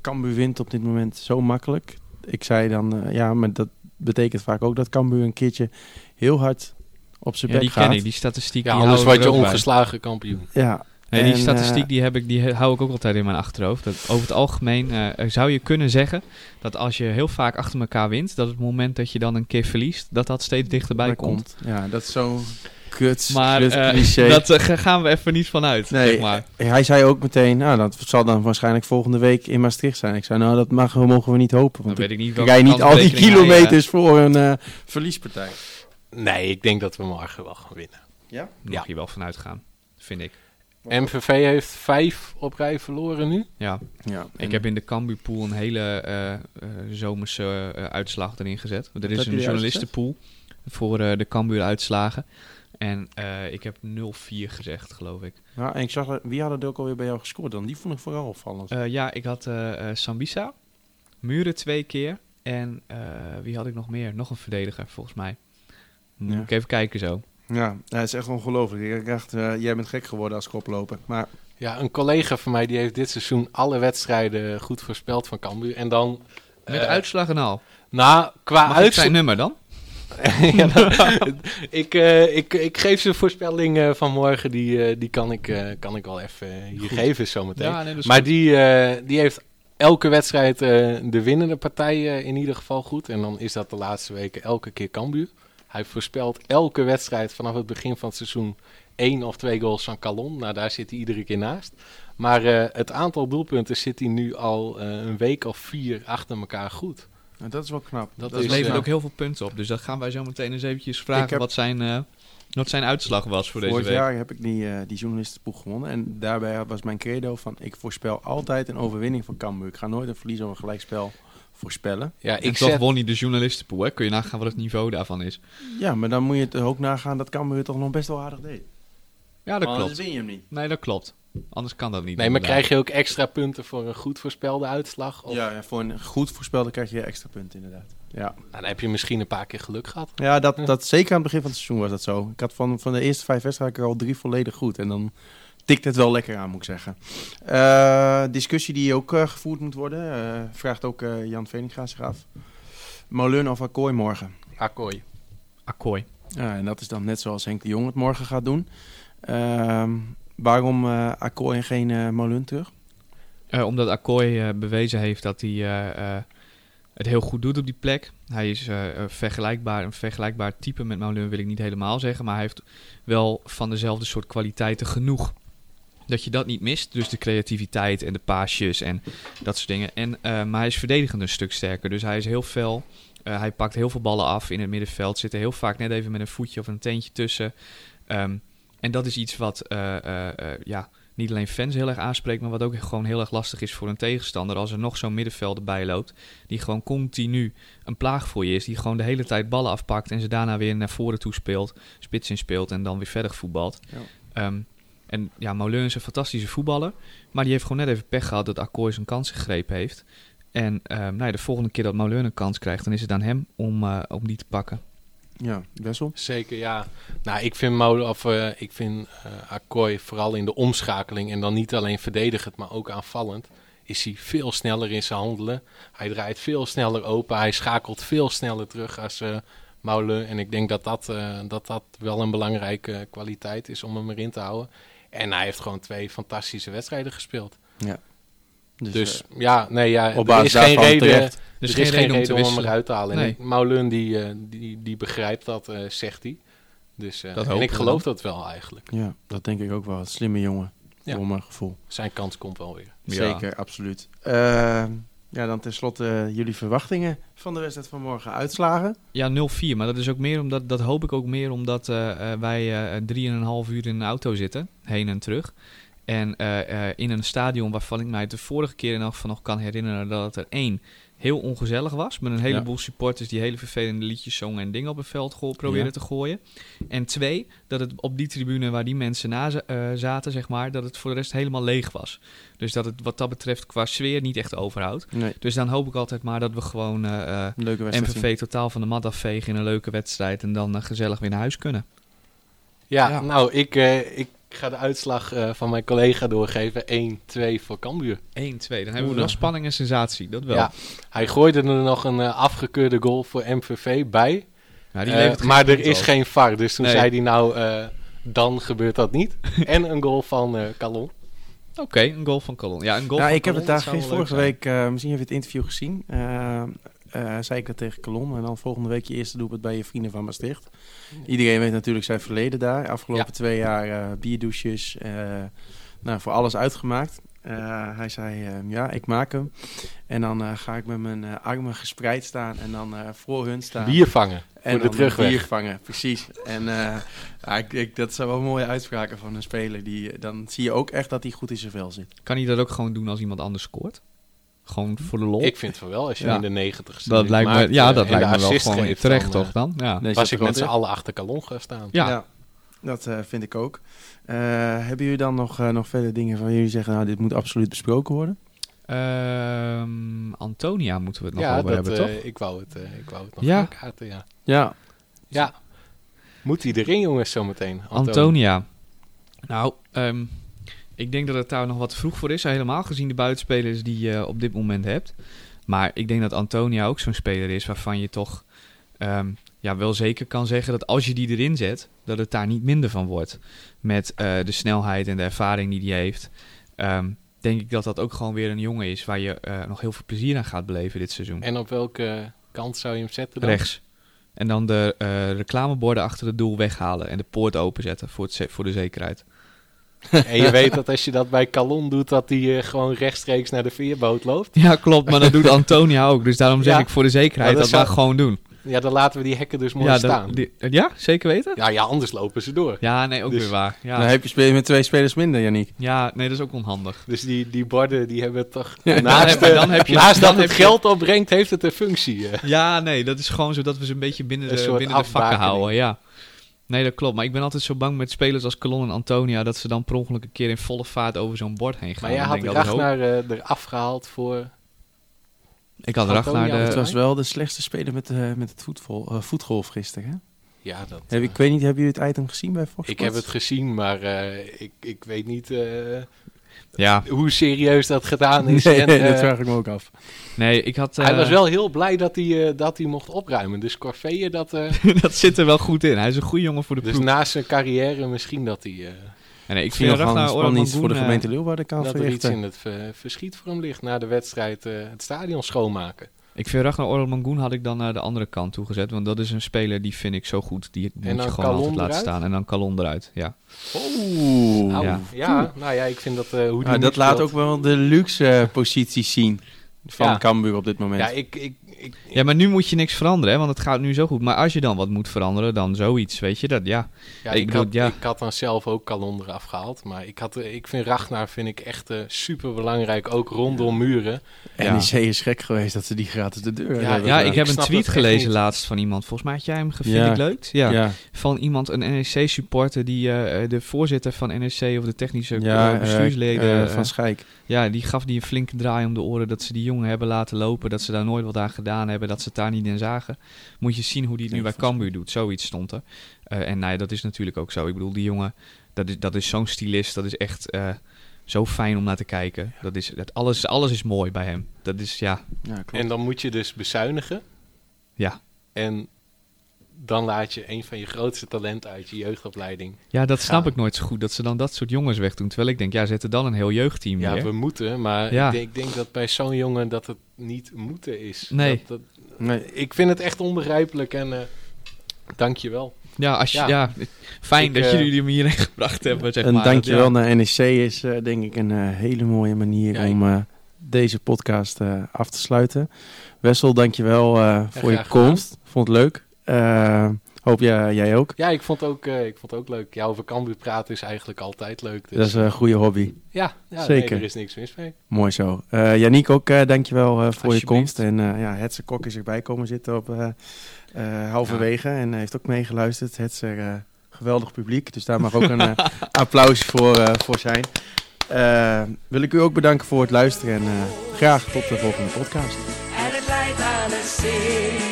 Cambuur wint op dit moment zo makkelijk. Ik zei dan, eh, ja, maar dat betekent vaak ook dat Cambuur een keertje heel hard op zijn Ja, bek die gaat. ken ik, die statistiek. Ja, die anders word je bij. ongeslagen kampioen. Ja, Nee, die En, statistiek eh, die heb ik, die hou ik ook altijd in mijn achterhoofd. Dat over het algemeen eh, zou je kunnen zeggen dat als je heel vaak achter elkaar wint, dat het moment dat je dan een keer verliest, dat dat steeds dichterbij daar komt. Ja, dat is zo kut, Maar kut eh, dat eh, ga- gaan we even niet vanuit, Nee, zeg maar. Hij zei ook meteen, nou, dat zal dan waarschijnlijk volgende week in Maastricht zijn. Ik zei, nou, dat mag, mogen we niet hopen. Dan Want weet ik niet rij niet al die eh, kilometers voor een eh, verliespartij. Nee, ik denk dat we morgen wel gaan winnen. Ja? Mag Ja. je wel vanuit gaan, vind ik. MVV heeft vijf op rij verloren nu. Ja, Ja, ik heb in de Cambuur pool een hele eh, eh, zomerse eh, uitslag erin gezet. Er is een journalistenpool voor eh, de Cambuur uitslagen. En eh, ik heb 0-4 gezegd, geloof ik. Ja, en ik zag, wie hadden er ook alweer bij jou gescoord dan? Die vond ik vooral opvallend. Eh, ja, ik had eh, Sambisa, Muren twee keer en eh, wie had ik nog meer? Nog een verdediger, volgens mij. Moet Ja. ik even kijken zo. ja, dat is echt ongelooflijk. Ik dacht, eh, jij bent gek geworden als koploper. Maar Ja, een collega van mij die heeft dit seizoen alle wedstrijden goed voorspeld van Cambuur. En dan... Met uitslag en al. Nou, qua uitslag... nummer dan? ja, ik, eh, ik, ik geef ze voorspelling eh, van morgen. Die, eh, die kan, ik, kan ik wel even hier Goed. geven zometeen. Ja, nee, maar goed. die, die heeft elke wedstrijd de winnende partij in ieder geval goed. En dan is dat de laatste weken elke keer Cambuur. Hij voorspelt elke wedstrijd vanaf het begin van het seizoen één of twee goals van Calon. Nou, daar zit hij iedere keer naast. Maar het aantal doelpunten zit hij nu al een week of vier achter elkaar goed. Dat is wel knap. Dat Dat is, levert ook heel veel punten op. Dus dat gaan wij zo meteen eens eventjes vragen heb- wat, zijn, eh, wat zijn uitslag was voor deze Vorig week. jaar heb ik die, eh die gewonnen. En daarbij was mijn credo van, ik voorspel altijd een overwinning van Cambuur. Ik ga nooit een verlies of een gelijkspel voorspellen. Ja, En ik toch zet, won hij de journalistenpool. Hè? Kun je nagaan wat het niveau daarvan is. Ja, maar dan moet je het ook nagaan dat Cambuur het toch nog best wel aardig deed. Ja, dat Maar klopt. Anders win je hem niet. Nee, dat klopt. Anders kan dat niet. Nee, maar krijg je ook extra punten voor een goed voorspelde uitslag? Of, Ja, ja, voor een goed voorspelde krijg je extra punten inderdaad. Ja, Nou, dan heb je misschien een paar keer geluk gehad. ja dat, dat, zeker aan het begin van het seizoen was dat zo. Ik had van, van de eerste vijf wedstrijden er al drie volledig goed. En dan tikt het wel lekker aan, moet ik zeggen. Eh, discussie die ook eh, gevoerd moet worden, eh, vraagt ook eh, Jan Veninga zich af. Molen of Akkooi morgen? Akkooi. Akkooi. Ja, en dat is dan net zoals Henk de Jong het morgen gaat doen. Ehm, waarom eh Akkooi en geen Molen terug? Eh, omdat Akkooi bewezen heeft dat hij het heel goed doet op die plek. Hij is vergelijkbaar, een vergelijkbaar type met Moulin wil ik niet helemaal zeggen. Maar hij heeft wel van dezelfde soort kwaliteiten genoeg. Dat je dat niet mist. Dus de creativiteit en de paasjes en dat soort dingen. En, maar hij is verdedigend een stuk sterker. Dus hij is heel fel. Hij pakt heel veel ballen af in het middenveld. Zit er heel vaak net even met een voetje of een teentje tussen. Ehm, en dat is iets wat eh, eh, eh, ja, niet alleen fans heel erg aanspreekt, maar wat ook gewoon heel erg lastig is voor een tegenstander. Als er nog zo'n middenvelder bij loopt, die gewoon continu een plaag voor je is. Die gewoon de hele tijd ballen afpakt en ze daarna weer naar voren toe speelt, spits in speelt en dan weer verder voetbalt. Ja. Ehm, en ja, Moulin is een fantastische voetballer, maar die heeft gewoon net even pech gehad dat Akkooi zijn kans gegrepen heeft. En ehm, nou ja, de volgende keer dat Moulin een kans krijgt, dan is het aan hem om, eh, om die te pakken. Ja, Wessel? Zeker, ja. Nou, ik vind, Molen, of, eh, ik vind Akkooi vooral in de omschakeling... en dan niet alleen verdedigend, maar ook aanvallend... is hij veel sneller in zijn handelen. Hij draait veel sneller open. Hij schakelt veel sneller terug als Molen. En ik denk dat dat, dat dat wel een belangrijke kwaliteit is om hem erin te houden. En hij heeft gewoon twee fantastische wedstrijden gespeeld. Dus, Dus eh, ja, nee, ja, op er basis is geen daarvan reden... terecht. Dus er is geen reden om, hem wisselen. eruit te halen. Nee. En Maulun die, eh, die, die begrijpt dat, eh, zegt hij. Dus, eh, Dat en ik geloof dat wel eigenlijk. Ja, dat denk ik ook wel. Een slimme jongen, Ja. voor mijn gevoel. Zijn kans komt wel weer. Ja. Zeker, absoluut. Eh, ja, dan tenslotte jullie verwachtingen van de wedstrijd van morgen. Uitslagen? Ja, 0-4. Maar dat is ook meer omdat, dat hoop ik ook meer omdat eh, eh, wij eh drieënhalf uur in een auto zitten, heen en terug. En eh, eh, in een stadion waarvan ik mij de vorige keer in elk geval nog kan herinneren dat het er één heel ongezellig was. Met een heleboel supporters die hele vervelende liedjes zongen en dingen op het veld probeerden Ja. te gooien. En twee, dat het op die tribune waar die mensen na eh, zaten, zeg maar, dat het voor de rest helemaal leeg was. Dus dat het wat dat betreft qua sfeer niet echt overhoudt. Nee, Dus dan hoop ik altijd maar dat we gewoon eh, eh, een leuke wedstrijd. zien. MVV totaal van de mat afvegen in een leuke wedstrijd en dan eh, gezellig weer naar huis kunnen. Ja, Ja. nou, ik, eh, ik ga de uitslag eh, van mijn collega doorgeven. 1-2 voor Cambuur. 1-2, dan hebben we dan- spanning en sensatie, dat wel. Ja, hij gooide er nog een eh, afgekeurde goal voor MVV bij. Ja, die Eh, maar er is op. geen VAR, dus toen Nee. zei hij nou, eh, dan gebeurt dat niet. en een goal van eh Calon. Oké, een goal van Colon. Ja, een goal Ja, van ik heb het daar vorige week, eh, misschien heb je het interview gezien. Eh, eh, zei ik dat tegen Colon. En dan volgende week je eerste doelpunt bij je vrienden van Maastricht. Iedereen weet natuurlijk zijn verleden daar. Afgelopen Ja. twee jaar eh, bierdouches. eh, nou, voor alles uitgemaakt. Eh, hij zei, eh, ja, ik maak hem. En dan eh, ga ik met mijn eh, armen gespreid staan en dan eh, voor hun staan. Bier vangen en voor de terugweg. bier vangen, precies. En eh, ja, ik, ik- dat zijn wel mooie uitspraken van een speler. Die, dan zie je ook echt dat hij goed in zijn vel zit. Kan hij dat ook gewoon doen als iemand anders scoort? Gewoon voor de lol? Ik vind van wel, als je Ja. in de negentigste dat minuut lijkt me, maakt, ja, eh, dat lijkt me wel gewoon terecht, dan, toch dan? Ja. Nee, was ik met z'n wel allen achter Calon gaan staan. Ja. dat eh, vind ik ook. Eh, hebben jullie dan nog, eh, nog verder dingen van jullie zeggen, nou, dit moet absoluut besproken worden? Ehm, Antonia moeten we het nog Ja, over dat, hebben, eh, toch? ik, wou het, eh, ik wou het nog Ja. aankaarten, ja. Ja, Ja. Moet hij erin, jongens, zometeen? Antonia. Nou, ehm, ik denk dat het daar nog wat vroeg voor is. Helemaal gezien de buitenspelers die je op dit moment hebt. Maar ik denk dat Antonia ook zo'n speler is waarvan je toch ehm, ja, wel zeker kan zeggen dat als je die erin zet, dat het daar niet minder van wordt. Met eh, de snelheid en de ervaring die hij heeft. Ehm, denk ik dat dat ook gewoon weer een jongen is waar je eh, nog heel veel plezier aan gaat beleven dit seizoen. En op welke kant zou je hem zetten dan? Rechts. En dan de eh, reclameborden achter het doel weghalen en de poort openzetten voor, het voor de zekerheid. En je weet dat als je dat bij Calon doet, dat hij eh, gewoon rechtstreeks naar de veerboot loopt. Ja, klopt, maar dat doet Antonia ook. Dus daarom zeg Ja. ik voor de zekerheid Ja, dat dat we zou- gewoon doen. Ja, dan laten we die hekken dus mooi Ja, staan. dat- die- ja, zeker weten? Ja, ja, anders lopen ze door. Ja, nee, ook Dus- weer waar. dan Ja, heb je spelen met twee spelers minder, Yannick. ja, nee, dat is ook onhandig. Dus die, die borden, die hebben toch... Ja, dan naast heb je- de- dan heb je- naast dan dat het je- geld opbrengt, heeft het een functie. eh. Ja, nee, dat is gewoon zodat we ze een beetje binnen Een de, soort binnen de vakken houden. Ja. Nee, dat klopt. Maar ik ben altijd zo bang met spelers als Colon en Antonia... dat ze dan per ongeluk een keer in volle vaart over zo'n bord heen gaan. Maar jij had denk ik Ragnar eh eraf gehaald voor... Ik had Ragnar Antonia Het de... was wel de slechtste speler met, eh, met het voetbal, eh, voetgolf gisteren. Hè? Ja, dat... Heb, ik weet niet, hebben jullie het item gezien bij Fox Ik heb het gezien, maar eh, ik, ik weet niet eh, Ja, hoe serieus dat gedaan is. Nee, En, nee, eh, dat vraag ik me ook af. nee, ik had... hij eh, was wel heel blij dat hij, eh, dat hij mocht opruimen. Dus Corvée, dat... eh, dat zit er wel goed in. Hij is een goede jongen voor de dus ploeg. naast zijn carrière misschien dat hij... eh, En nee, ik vind nog wel spannend voor de gemeente Leeuwarden kan dat er iets in het ver- verschiet voor hem ligt na de wedstrijd eh, het stadion schoonmaken. Ik vind Ragnar Ormangoen had ik dan naar de andere kant toe gezet. Want dat is een speler die vind ik zo goed. Die moet je gewoon Calon altijd laten staan. En dan Calon eruit, ja. Oeh. Ja. ja. nou ja, ik vind dat eh, hoe die Ja, nu dat laat speelt- ook wel de luxe eh, posities zien van Ja. Cambuur op dit moment. Ja, ik, ik, ik, Ja, maar nu moet je niks veranderen, hè, want het gaat nu zo goed. Maar als je dan wat moet veranderen, dan zoiets, weet je. Dat, ja. ja, ik ik, bedoel, had, ja. ik had dan zelf ook Calon eraf gehaald. Maar ik, had, eh, ik vind Ragnar vind ik echt super belangrijk, ook rondom muren. Ja. NEC is gek geweest dat ze die gratis de deur Ja, hebben ja, ik heb ik een tweet gelezen laatst van iemand. Volgens mij had jij hem ik leuk. Ja. Ja, Van iemand, een NEC-supporter, die eh, de voorzitter van NEC of de technische ja eh, bestuursleden... eh, eh, van Schijk. Ja, die gaf die een flinke draai om de oren dat ze die jongen hebben laten lopen. Dat ze daar nooit wat aan gedaan hebben. Dat ze het daar niet in zagen. Moet je zien hoe die het nu bij Cambuur doet. Zoiets stond er. Eh, en nou ja, dat is natuurlijk ook zo. Ik bedoel, die jongen, dat is, dat is zo'n stylist. Dat is echt eh, zo fijn om naar te kijken. Dat is, dat alles, alles is mooi bij hem. Dat is, ja, Ja, klopt. En dan moet je dus bezuinigen. ja. En dan laat je een van je grootste talenten uit je jeugdopleiding. Ja, dat snap Gaan. ik nooit zo goed. Dat ze dan dat soort jongens wegdoen. Terwijl ik denk, ja, zet er dan een heel jeugdteam Ja, neer. we moeten, maar Ja. ik, denk, ik denk dat bij zo'n jongen dat het niet moeten is. Nee. Dat, dat- Nee, ik vind het echt onbegrijpelijk en eh dank je wel. Ja, als je, ja. Ja. fijn Ik, dat eh, jullie hem hierheen gebracht hebben, zeg een maar. dankjewel Ja. naar NEC is eh, denk ik een hele mooie manier om eh, deze podcast eh, af te sluiten. Wessel, dankjewel eh voor je gedaan. komst. Vond het leuk. Eh, Hoop jij, jij ook. Ja, ik vond, ook, eh, ik vond het ook leuk. Ja, over Cambuur praten is eigenlijk altijd leuk. Dus, Dat is een goede hobby. ja, ja zeker. Nee, er is niks mis mee. Mooi zo. Eh Yannick ook, eh, dankjewel eh, voor je komst. En eh ja, Hetzer Kok is erbij komen zitten op eh eh, halverwege en heeft ook meegeluisterd. Hetzer, eh, geweldig publiek, dus daar mag ook een applaus voor, eh, voor zijn. Wil ik u ook bedanken voor het luisteren en eh, graag tot de volgende podcast. En het leidt aan een zee.